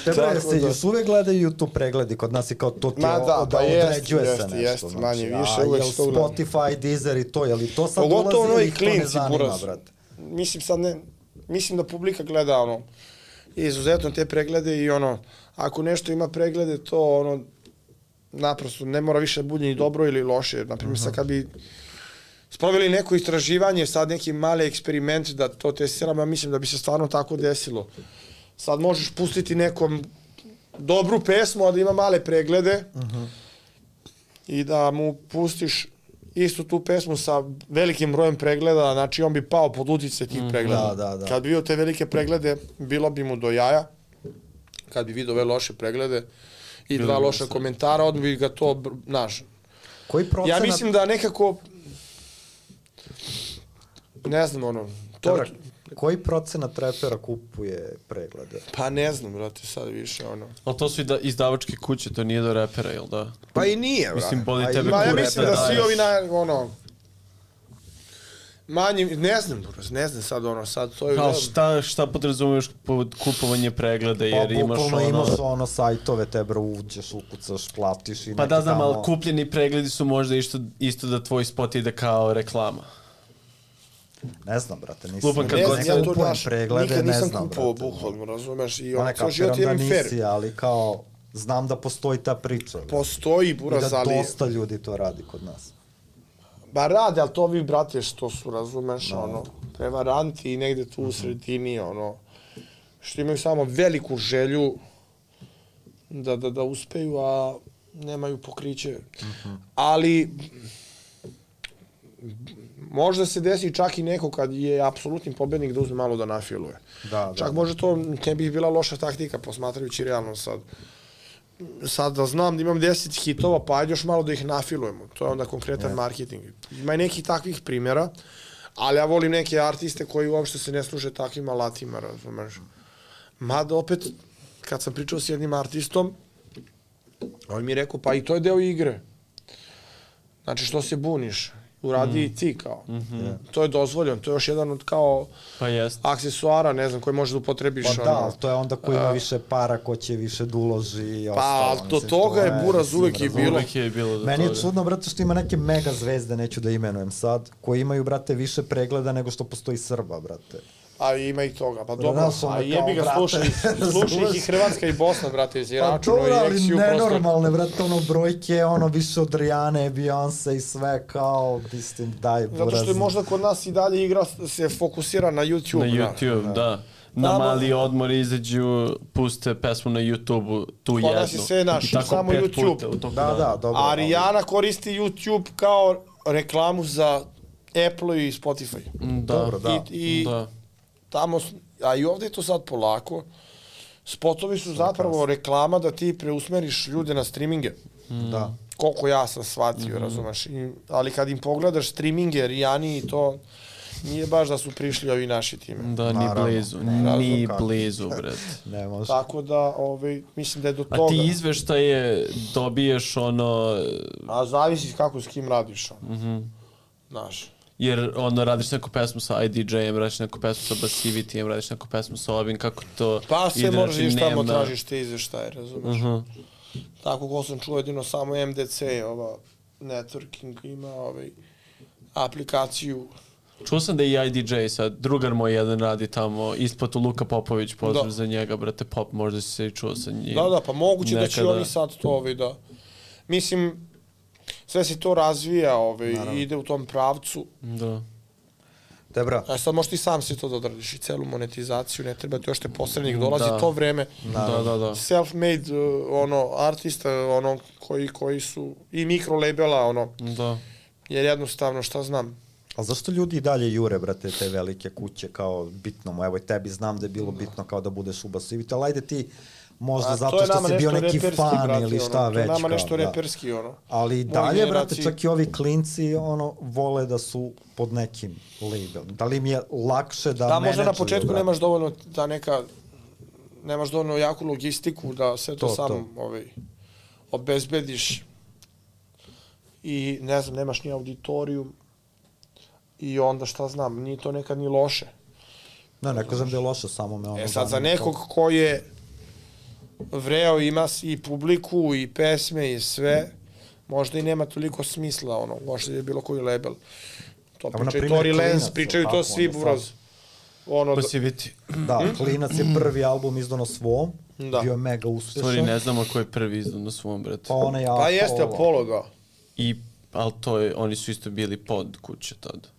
Tebe da. još uvek gledaju YouTube pregledi kod nas i kao to ti Ma, da, da pa određuje jest, se nešto. Jest, znači, manje više a, uvek jel Spotify, Deezer i to, je li to sad Pogotovo ulazi ili ih to ne klinci, zanima, buraz. brate? Mislim sad ne, mislim da publika gleda ono, izuzetno te preglede i ono, ako nešto ima preglede, to ono, naprosto ne mora više da bude ni dobro ili loše. Naprimjer, uh -huh. sad kad bi sproveli neko istraživanje, sad neki mali eksperiment da to testiramo, ja mislim da bi se stvarno tako desilo. Sad možeš pustiti nekom dobru pesmu, a da ima male preglede uh -huh. i da mu pustiš istu tu pesmu sa velikim brojem pregleda, znači on bi pao pod utice tih mm, pregleda. Da, da, da. Kad bi vidio te velike preglede, bilo bi mu do jaja. Kad bi vidio ove loše preglede i bilo dva loša se. komentara, on bi ga to, znaš. Koji procenat... Ja mislim da nekako ne znam, ono, to, Koji procenat repera kupuje preglede? Pa ne znam, brate, sad više, ono. Ali to su i da, izdavačke kuće, to nije do repera, jel da? Pa i nije, brate. Mislim, boli tebe Ma, ja mislim da, da svi ovi, na, ono, Manji, ne znam, Buraz, ne znam sad ono, sad to je... Kao šta, šta podrazumiješ pod kupovanje pregleda, jer pa, imaš ono... imaš ono sajtove, te bro, uđeš, ukucaš, platiš i Pa da znam, tamo... ali kupljeni pregledi su možda isto, isto da tvoj spot ide kao reklama. Ne znam, brate, nisam. Lupan kad god ja to naš, preglede, nikad nisam ne kupovao bukvalno, razumeš, i ono, ceo život da nisi, fair. ali kao, znam da postoji ta priča. Postoji, buraz, ali... I da dosta ljudi to radi kod nas. Ba rade, ali to vi, brate, što su, razumeš, no. ono, prevaranti i negde tu u sredini, ono, što imaju samo veliku želju da, da, da uspeju, a nemaju pokriće. Uh -huh. Ali, možda se desi čak i neko kad je apsolutni pobednik da uzme malo da nafiluje. Da, čak da. može to ne bi bila loša taktika posmatrajući realno sad. Sad da znam da imam 10 hitova, pa ajde još malo da ih nafilujemo. To je onda konkretan yeah. marketing. Ima i nekih takvih primjera, ali ja volim neke artiste koji uopšte se ne služe takvim alatima, razumeš. Mada opet, kad sam pričao s jednim artistom, on mi je rekao, pa i to je deo igre. Znači, što se buniš? Uradi mm. i ti kao. Mm -hmm. To je dozvoljeno, to je još jedan od kao pa jest. aksesuara, ne znam, koji možeš da upotrebiš. Pa da, ono, to je onda ko ima više para, ko će više da uloži i pa, ostalo. Pa, do toga je Buraz uvek i bilo. Uvek je bilo do Meni toga. je čudno, brate, što ima neke mega zvezde, neću da imenujem sad, koji imaju, brate, više pregleda nego što postoji Srba, brate. A ima i toga, pa dobro, a jebi ga slušaj, slušaj i Hrvatska i Bosna, brate, iz Pa dobro, ali nenormalne, brate, ono brojke, ono više od Rijane, Beyoncé i sve, kao, mislim, daj, buraz. Zato što je možda kod nas i dalje igra se fokusira na YouTube. Na YouTube, da. da. Na mali odmor izađu, puste pesmu na YouTube-u, tu jednu. Kod nas je sve naš, samo YouTube. da, da, dobro. A Rijana koristi YouTube kao reklamu za Apple i Spotify. Da. Dobro, da. I, i da tamo, a i ovde je to sad polako, spotovi su zapravo reklama da ti preusmeriš ljude na streaminge. Mm. Da. Koliko ja sam shvatio, mm -hmm. razumeš. I, ali kad im pogledaš streaminge, Rijani i to, nije baš da su prišli ovi naši time. Da, ni Naravno. blizu, ni blizu, bret. [LAUGHS] ne može. Tako da, ovaj, mislim da je do toga. A ti izveštaje dobiješ ono... A zavisi kako s kim radiš. Mhm. Mm Znaš. Jer ono, radiš neku pesmu sa IDJ-em, radiš neku pesmu sa Bassivity-em, radiš neku pesmu sa ovim, kako to Pa se ide, znači, i tamo nema... tražiš te izveštaje, razumeš? Uh -huh. Tako ko sam čuo jedino samo MDC, ova networking ima ovaj aplikaciju Čuo sam da i IDJ sad, drugar moj jedan radi tamo, isplatu Luka Popović, pozdrav da. za njega, brate, pop, možda si se i čuo sa njim. Da, da, pa moguće Nekada. da će oni sad to ovaj da... Mislim, sve se to razvija, ovaj, Naravno. ide u tom pravcu. Da. Debra. A sad možeš ti sam se to da odradiš i celu monetizaciju, ne treba ti još te posrednik, dolazi da. to vreme. Da, da, da. Self-made, uh, ono, artista, ono, koji, koji su, i mikro labela, ono. Da. Jer jednostavno, šta znam, A zašto ljudi i dalje jure, brate, te velike kuće kao bitno mu? Evo i tebi znam da je bilo bitno kao da budeš u Basivita, ali ajde ti možda A, zato što si bio neki fan brate, ili šta ono, već. To je nama nešto kao, da. reperski, ono. Ali dalje, generaciji... brate, čak i ovi klinci, ono, vole da su pod nekim labelom. Da li mi je lakše da Da, možda na početku brate. nemaš dovoljno da neka, nemaš dovoljno jaku logistiku da sve to, to sam to. Ovaj, obezbediš i ne znam, nemaš ni auditorijum i onda šta znam, nije to nekad ni loše. Ne, ne kažem da je loše, samo me ono... E sad, za nekog ko je vreo ima i publiku i pesme i sve, možda i nema toliko smisla, ono, možda je bilo koji label. To Evo, pričaju Tori Lenz, pričaju to svi, buroz. Ono, Passivity. Da, Klinac je prvi album izdao na svom, da. bio je mega uspešan. Stvari, ne znamo ko je prvi izdao na svom, brate. Pa onaj Apollo. Pa jeste Apollo, da. I, ali to je, oni su isto bili pod kuće tada.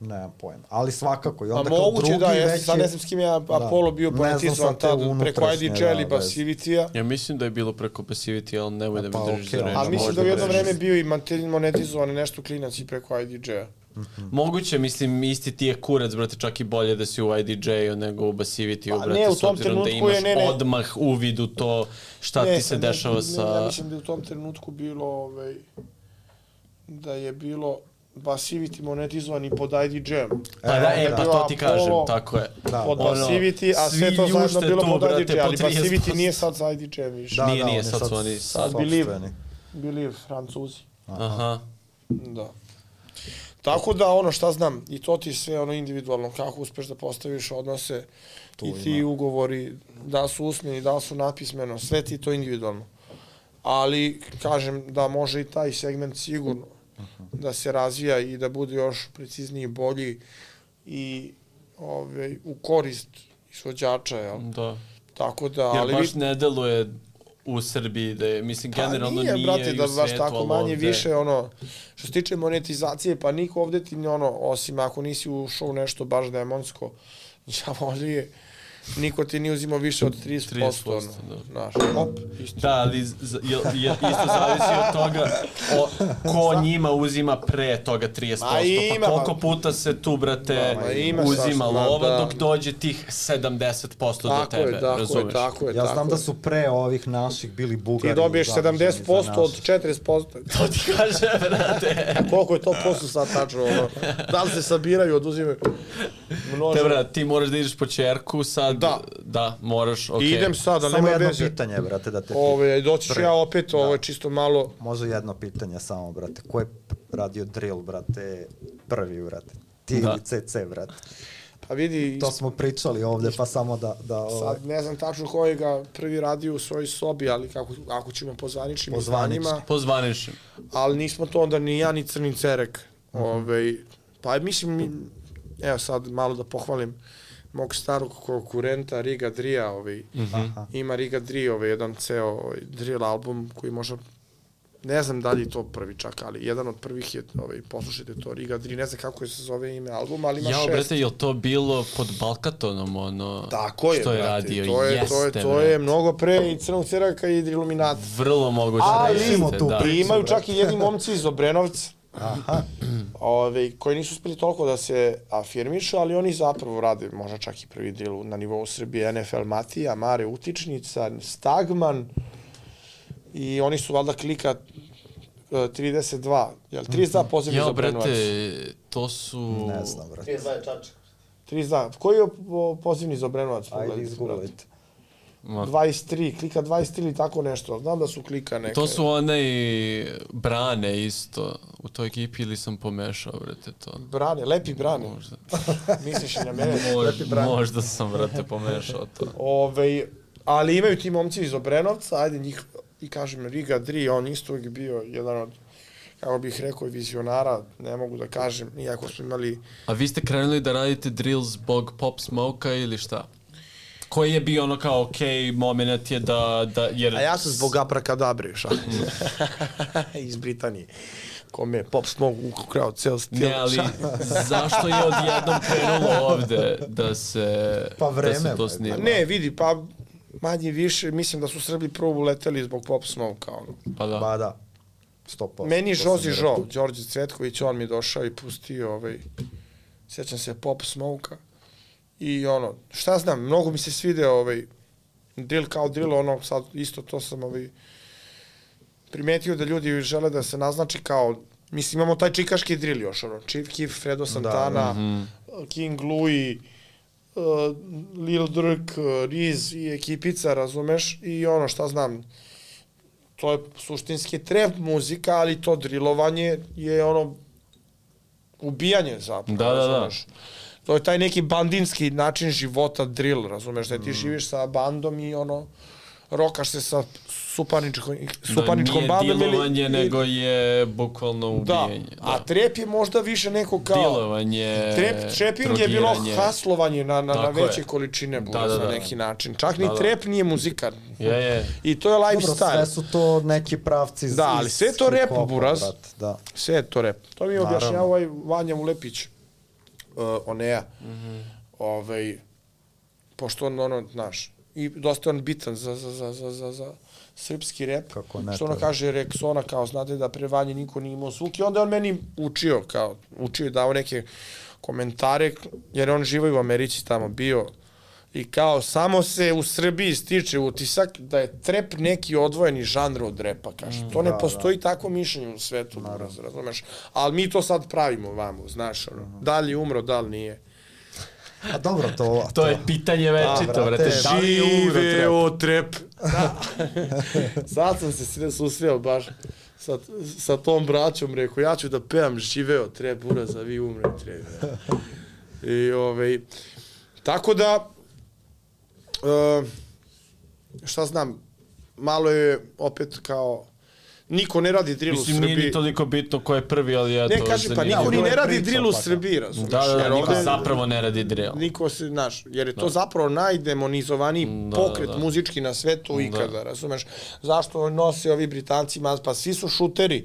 Nemam pojma. Ali svakako. I onda pa moguće drugi da, jeste, sad ne znam s kim je Apollo da. bio politizovan tad, preko IDJ ili da, Basivitija. Ja mislim da je bilo preko Basivitija, ali nemoj da mi pa, držiš okay, za reč. Ali mislim da je jedno vreme bio i monetizovan nešto klinac i preko IDJ-a. Mm -hmm. Moguće, mislim, isti ti je kurac, brate, čak i bolje da si u IDJ-u nego u Basivity-u, brate, ne, u tom s obzirom da imaš je, ne, ne. odmah uvid u to šta ne, ti se ne, dešava ne, sa... Ne, ja mislim da je u tom trenutku bilo, ovaj, da je bilo Passivity monetizovan i pod IDJ-em. Pa da, e, pa to ti kažem, tako je. Da. Pod ono, Passivity, a sve to zajedno bilo tu, pod IDJ, ali Passivity nije sad za IDJ-em više. Da, nije, da, nije, sad, sad su oni sad. Believe, Believe, Francuzi. Aha. Da. Tako da, ono, šta znam, i to ti sve ono individualno, kako uspeš da postaviš odnose tu i ti ima. ugovori, da su usmeni, da su napismeno, sve ti to individualno. Ali, kažem, da može i taj segment sigurno da se razvija i da bude još precizniji i bolji i ove, u korist izvođača, jel? Da. Tako da, Jer ali... baš ne deluje u Srbiji, da je, mislim, generalno pa nije, brate, i da baš tako manje ovde- više, ono, što se tiče monetizacije, pa niko ovde ti, ono, osim ako nisi ušao u nešto baš demonsko, [LAUGHS] ja volije, niko ti nije uzimao više od 30%, 30%, ono, da. znaš, op, isto. Da, ali z- je, je, isto zavisi od toga o, ko njima uzima pre toga 30%. Ma ima, pa koliko puta se tu, brate, Ma, ma ima uzima lova da. dok dođe tih 70% do Tako tebe, je, tako razumeš? je, tako je, Ja tako znam je. da su pre ovih naših bili Bugari. Ti dobiješ zaduženi za 70% od naše. 40%. [LAUGHS] To ti kaže, brate. Koliko je to posto sad tačno, ono? Da li se sabiraju, oduzimaju? Množe. Te, brate, ti moraš da ideš po čerku sad. Da. Da, moraš, okej. Idem sad, ali Samo nema jedno veze. pitanje, brate, da te. Ove, doći ću ja opet, ovo je čisto malo... Može jedno pitanje samo, brate. Ko je radio drill, brate, prvi, brate? Ti Da. ili CC, brate? Pa vidi, To smo pričali ovde, pa samo da... da ovaj, sad ne znam tačno ko je ga prvi radio u svojoj sobi, ali kako, ako ćemo po zvaničnim Po zvaničnim. izdanjima, Po zvaničnim. ali nismo to onda ni ja ni Crni Cerek. Mhm. Ove, pa mislim, mi- evo sad malo da pohvalim mog starog konkurenta Riga Drija, ovaj, Aha. ima Riga Dri, ovaj, jedan ceo ovaj, drill album koji možda ne znam da li je to prvi čak, ali jedan od prvih je, ovaj, poslušajte to, Riga Dri, ne znam kako se zove ime albuma, ali ima Jao, šest. brate, je to bilo pod Balkatonom, ono, Tako je, što je brate, radio? to je, Jeste, to je, to brate. je mnogo pre i Crnog Ceraka i Iluminata. Vrlo moguće Ali da tu da. imaju brate. čak i jedni momci iz Obrenovca, Aha. [CLEARS THROAT] ove, koji nisu uspeli toliko da se afirmišu, ali oni zapravo rade možda čak i prvi drill na nivou Srbije, NFL Matija, Mare Utičnica, Stagman i oni su valjda klika e, 32, jel 32 pozivni za Jao, Obrenovac? brate, to su... Ne znam, brate. 32 je čačak. 32. Koji je po- pozivni za Obrenovac? Ajde, izgooglajte. Ma, 23, klika 23 ili tako nešto. Znam da su klika neke. To su one i brane isto u toj ekipi ili sam pomešao, brate, to. Brane, lepi brane. Možda, [LAUGHS] Misliš i na mene? možda, možda sam, brate, pomešao to. Ove, ali imaju ti momci iz Obrenovca, ajde njih, i kažem, Riga Dri, on isto uvijek bio jedan od, kako bih rekao, vizionara, ne mogu da kažem, iako smo imali, A vi ste krenuli da radite drill zbog Pop Smoke-a ili šta? Koji je bio ono kao, okej, moment je da, da, jer... a ja sam zbog Abracadabre, šta? [LAUGHS] iz Britanije, kome je Pop Smoke ukrao ceo stil. Ne, ali zašto je odjednom krenulo ovde da se, Pa vreme, da se to bre. snima? Ne, vidi, pa manje više, mislim da su Srbi prvo uleteli zbog Pop Smoke, ono. Pa da. Ba da. 100%. Meni sam Žozi Žo. Đorđe Cvetković, on mi je došao i pustio ovaj, sjećam se Pop Smoke-a i ono, šta znam, mnogo mi se svideo ovaj, drill kao drill, ono, sad isto to sam ovaj, primetio da ljudi žele da se naznači kao, mislim, imamo taj čikaški drill još, ono, Chief Keef, Fredo Santana, King Louis, uh, Lil Durk, uh, Riz i ekipica, razumeš, i ono, šta znam, to je suštinski trap muzika, ali to drilovanje je ono ubijanje zapravo, Da, da, da. To je taj neki bandinski način života drill, razumeš, da ti živiš sa bandom i ono rokaš se sa supaničkom, supaničkom da, bandom nije dilovanje, ili, nego je bukvalno da, ubijanje. a trap je možda više neko kao Dilovanje, Trap, trapping je bilo haslovanje na, na, na Tako je. veće količine buraz Da, da, da. na neki način. Čak ni Da, da. trap nije muzika. Je, je. I to je Dobro, lifestyle. sve su to neki pravci iz Da, ali sve je to rap, hip-hopa, buraz. Da. Sve je to rep. To mi je objašnjava ovaj Vanja Ulepić, uh, Oneja. Mhm. ovaj, pošto on, ono, znaš, i dosta on bitan za, za, za, za, za, za srpski rep. Kako ne što ono kaže Rexona, kao, znate da pre Vanje niko nije imao zvuk. I onda on meni učio, kao, učio i dao neke komentare, jer on živo u Americi tamo bio. I kao, samo se u Srbiji stiče utisak da je trep neki odvojeni žanr od repa, kaže. To ne da, postoji tako mišljenje u svetu, raz, razumeš? Ali mi to sad pravimo vamo, znaš, ono. Da li je umro, da li nije. A dobro, to... To je pitanje večito, brate, brate. Da li je umro trap? Živeo trep. Da. [LAUGHS] Sad sam se sve susreo baš sa, sa tom braćom, rekao, ja ću da pevam živeo trep, uraza, vi umre trep. I, ovaj, tako da, uh, šta znam, malo je opet kao niko ne radi drill u Mislim, nije ni Srbiji. toliko bitno ko je prvi, ali eto, Ne, kažem, pa niko ni ne radi drill u da. Srbiji, razumiješ? Da, da, da, niko ovde- zapravo ne radi drill. Niko se, znaš, jer je to zapravo najdemonizovaniji Da, pokret da. muzički na svetu ikada, razumeš? Zašto nose ovi Britanci, pa svi su šuteri,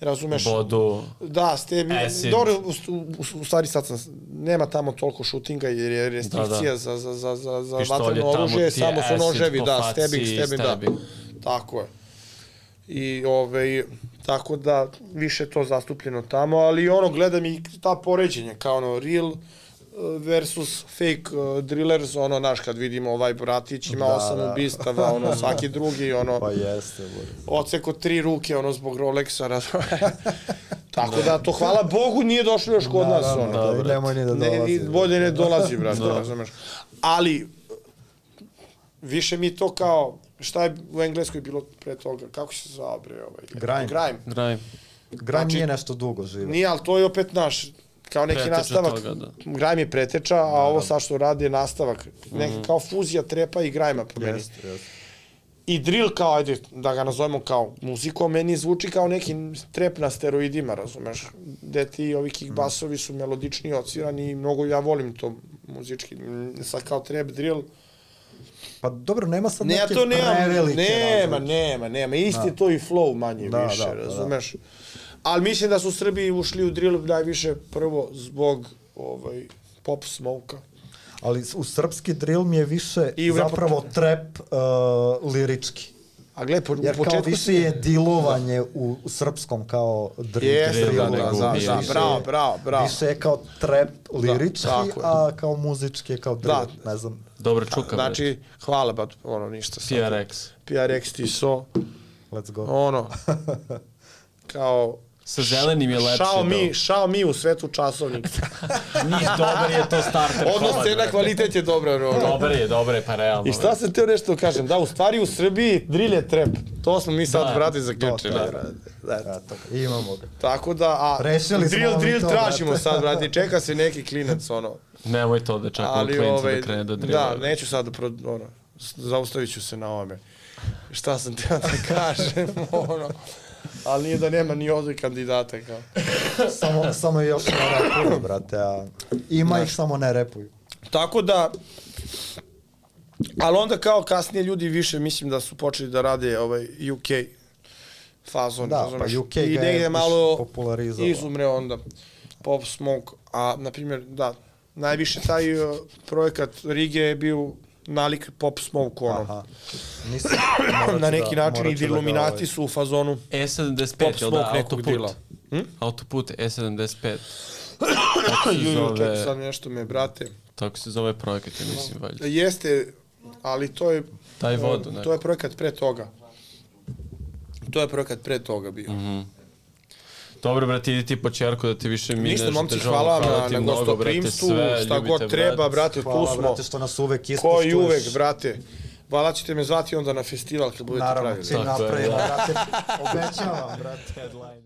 razumeš? Bodu, Da, ste vi, Acid. dobro, u, u, u stvari sad sam, nema tamo toliko šutinga jer je restrikcija Da, da. za, za, za, za, za Pištolje tamo, oružje, ti je samo su acid noževi, po da, faci stebik, i stebik, da. Tako je. I ovaj, tako da više je to zastupljeno tamo, ali ono, gledam i ta poređenja, kao ono, real versus fake uh, drillers, ono, naš, kad vidimo ovaj bratić ima Da, osam da. ubistava, ono, svaki [LAUGHS] drugi, ono, Pa jeste, oceko tri ruke, ono, zbog Rolexa? [LAUGHS] Tako da, to hvala Bogu nije došlo još kod nas, ono. da, da, nemoj ni da Ne, dolazi. ni, bolje ne dolazi, brate, razumeš. Ali, više mi to kao, šta je u Engleskoj bilo pre toga, kako se zvao bre ovaj? Grime. Grime. Grime. Grime Znači- nije nešto dugo živo. Nije, ali to je opet naš, kao neki Preteča nastavak. toga, da. Grime je preteča, a ovo sad što radi je nastavak. Neka kao fuzija trepa i grajma po meni. Jeste, jeste. I drill kao, ajde, da ga nazovemo kao muzikom, meni zvuči kao neki trep na steroidima, razumeš? Gde ti ovi kickbassovi su melodični, ocirani i mnogo ja volim to muzički. Mm, Sad kao trap drill, Pa dobro, nema sad ne, ja neke to nemam, nema, razlike. nema, nema, isti je to i flow manje Da, više, da, pa da. Ali mislim da su Srbiji ušli u drill najviše prvo zbog ovaj, pop smoka. Ali u srpski drill mi je više I zapravo trap uh, lirički. A gle, po, Jer u kao početku više si... je dilovanje u, u srpskom kao drill. Jeste, drill, da, da, da, više da, više bravo, bravo, bravo. Više je kao trap lirički, tako je. a kao muzički je kao drill. Da. Ne znam. Dobro čuka, Znači, hvala, bat, ono, ništa. PRX. PRX ti so, Let's go. ono, [LAUGHS] kao... Sa zelenim je lepše. Xiaomi, Xiaomi u svetu časovnik. [LAUGHS] Nije, dobar je to starter Odnos cena kvalitet je dobra. Ono. Dobar je, dobar je, pa realno. I šta sam teo nešto da kažem? Da, u stvari u Srbiji drill je trap. To smo mi sad, Da. To, zaključili. to, brate. Eto. Eto, imamo ga. Tako da, a Rešili drill, drill to, tražimo brate. sad, brate. Čeka se neki klinac, ono. Nemoj to da čakamo Ali, klinca ovaj, da krene da da, drila. neću sad da, pro, ono, zaustavit ću se na ovome. Šta sam teo da kažem, [LAUGHS] ono. Ali nije da nema ni ovdje kandidata, kao. [LAUGHS] Samo, samo još ne repuju, brate. A ima ih, samo ne repuju. Tako da, ali onda kao kasnije ljudi više mislim da su počeli da rade ovaj UK fazon, Da, pa? UK I ga je negde više malo izumre onda Pop Smoke, a na primjer, da, najviše taj uh, projekat Rige je bio nalik Pop Smoke, ono. Aha. Nisam, [COUGHS] na neki da- način i da ga, Illuminati ovaj, su u fazonu E75, Pop da? Smoke nekog Autoput. dila. Hm? Autoput E75. [COUGHS] Tako se Ju, ju, čekaj, zove, sad nešto me, brate. tako se zove projekat, ja mislim, valjda. Jeste, ali to je... Daj vodu, to neko. je projekat pre toga. To je projekat pre toga bio. Mhm. Dobro, brate, idi ti po čerku da ti više mi Ništa, nešto momci, hvala vam na, na gostoprimstvu, šta god treba, brat. brate, tu Hvala, smo. brate, što nas uvek Ko ispoštuješ. i uvek, brate. Hvala ćete me zvati onda na festival kad budete Naravno, pravili. čim Tako je, napravimo, da. brate. Obećavam, brate. Headliner.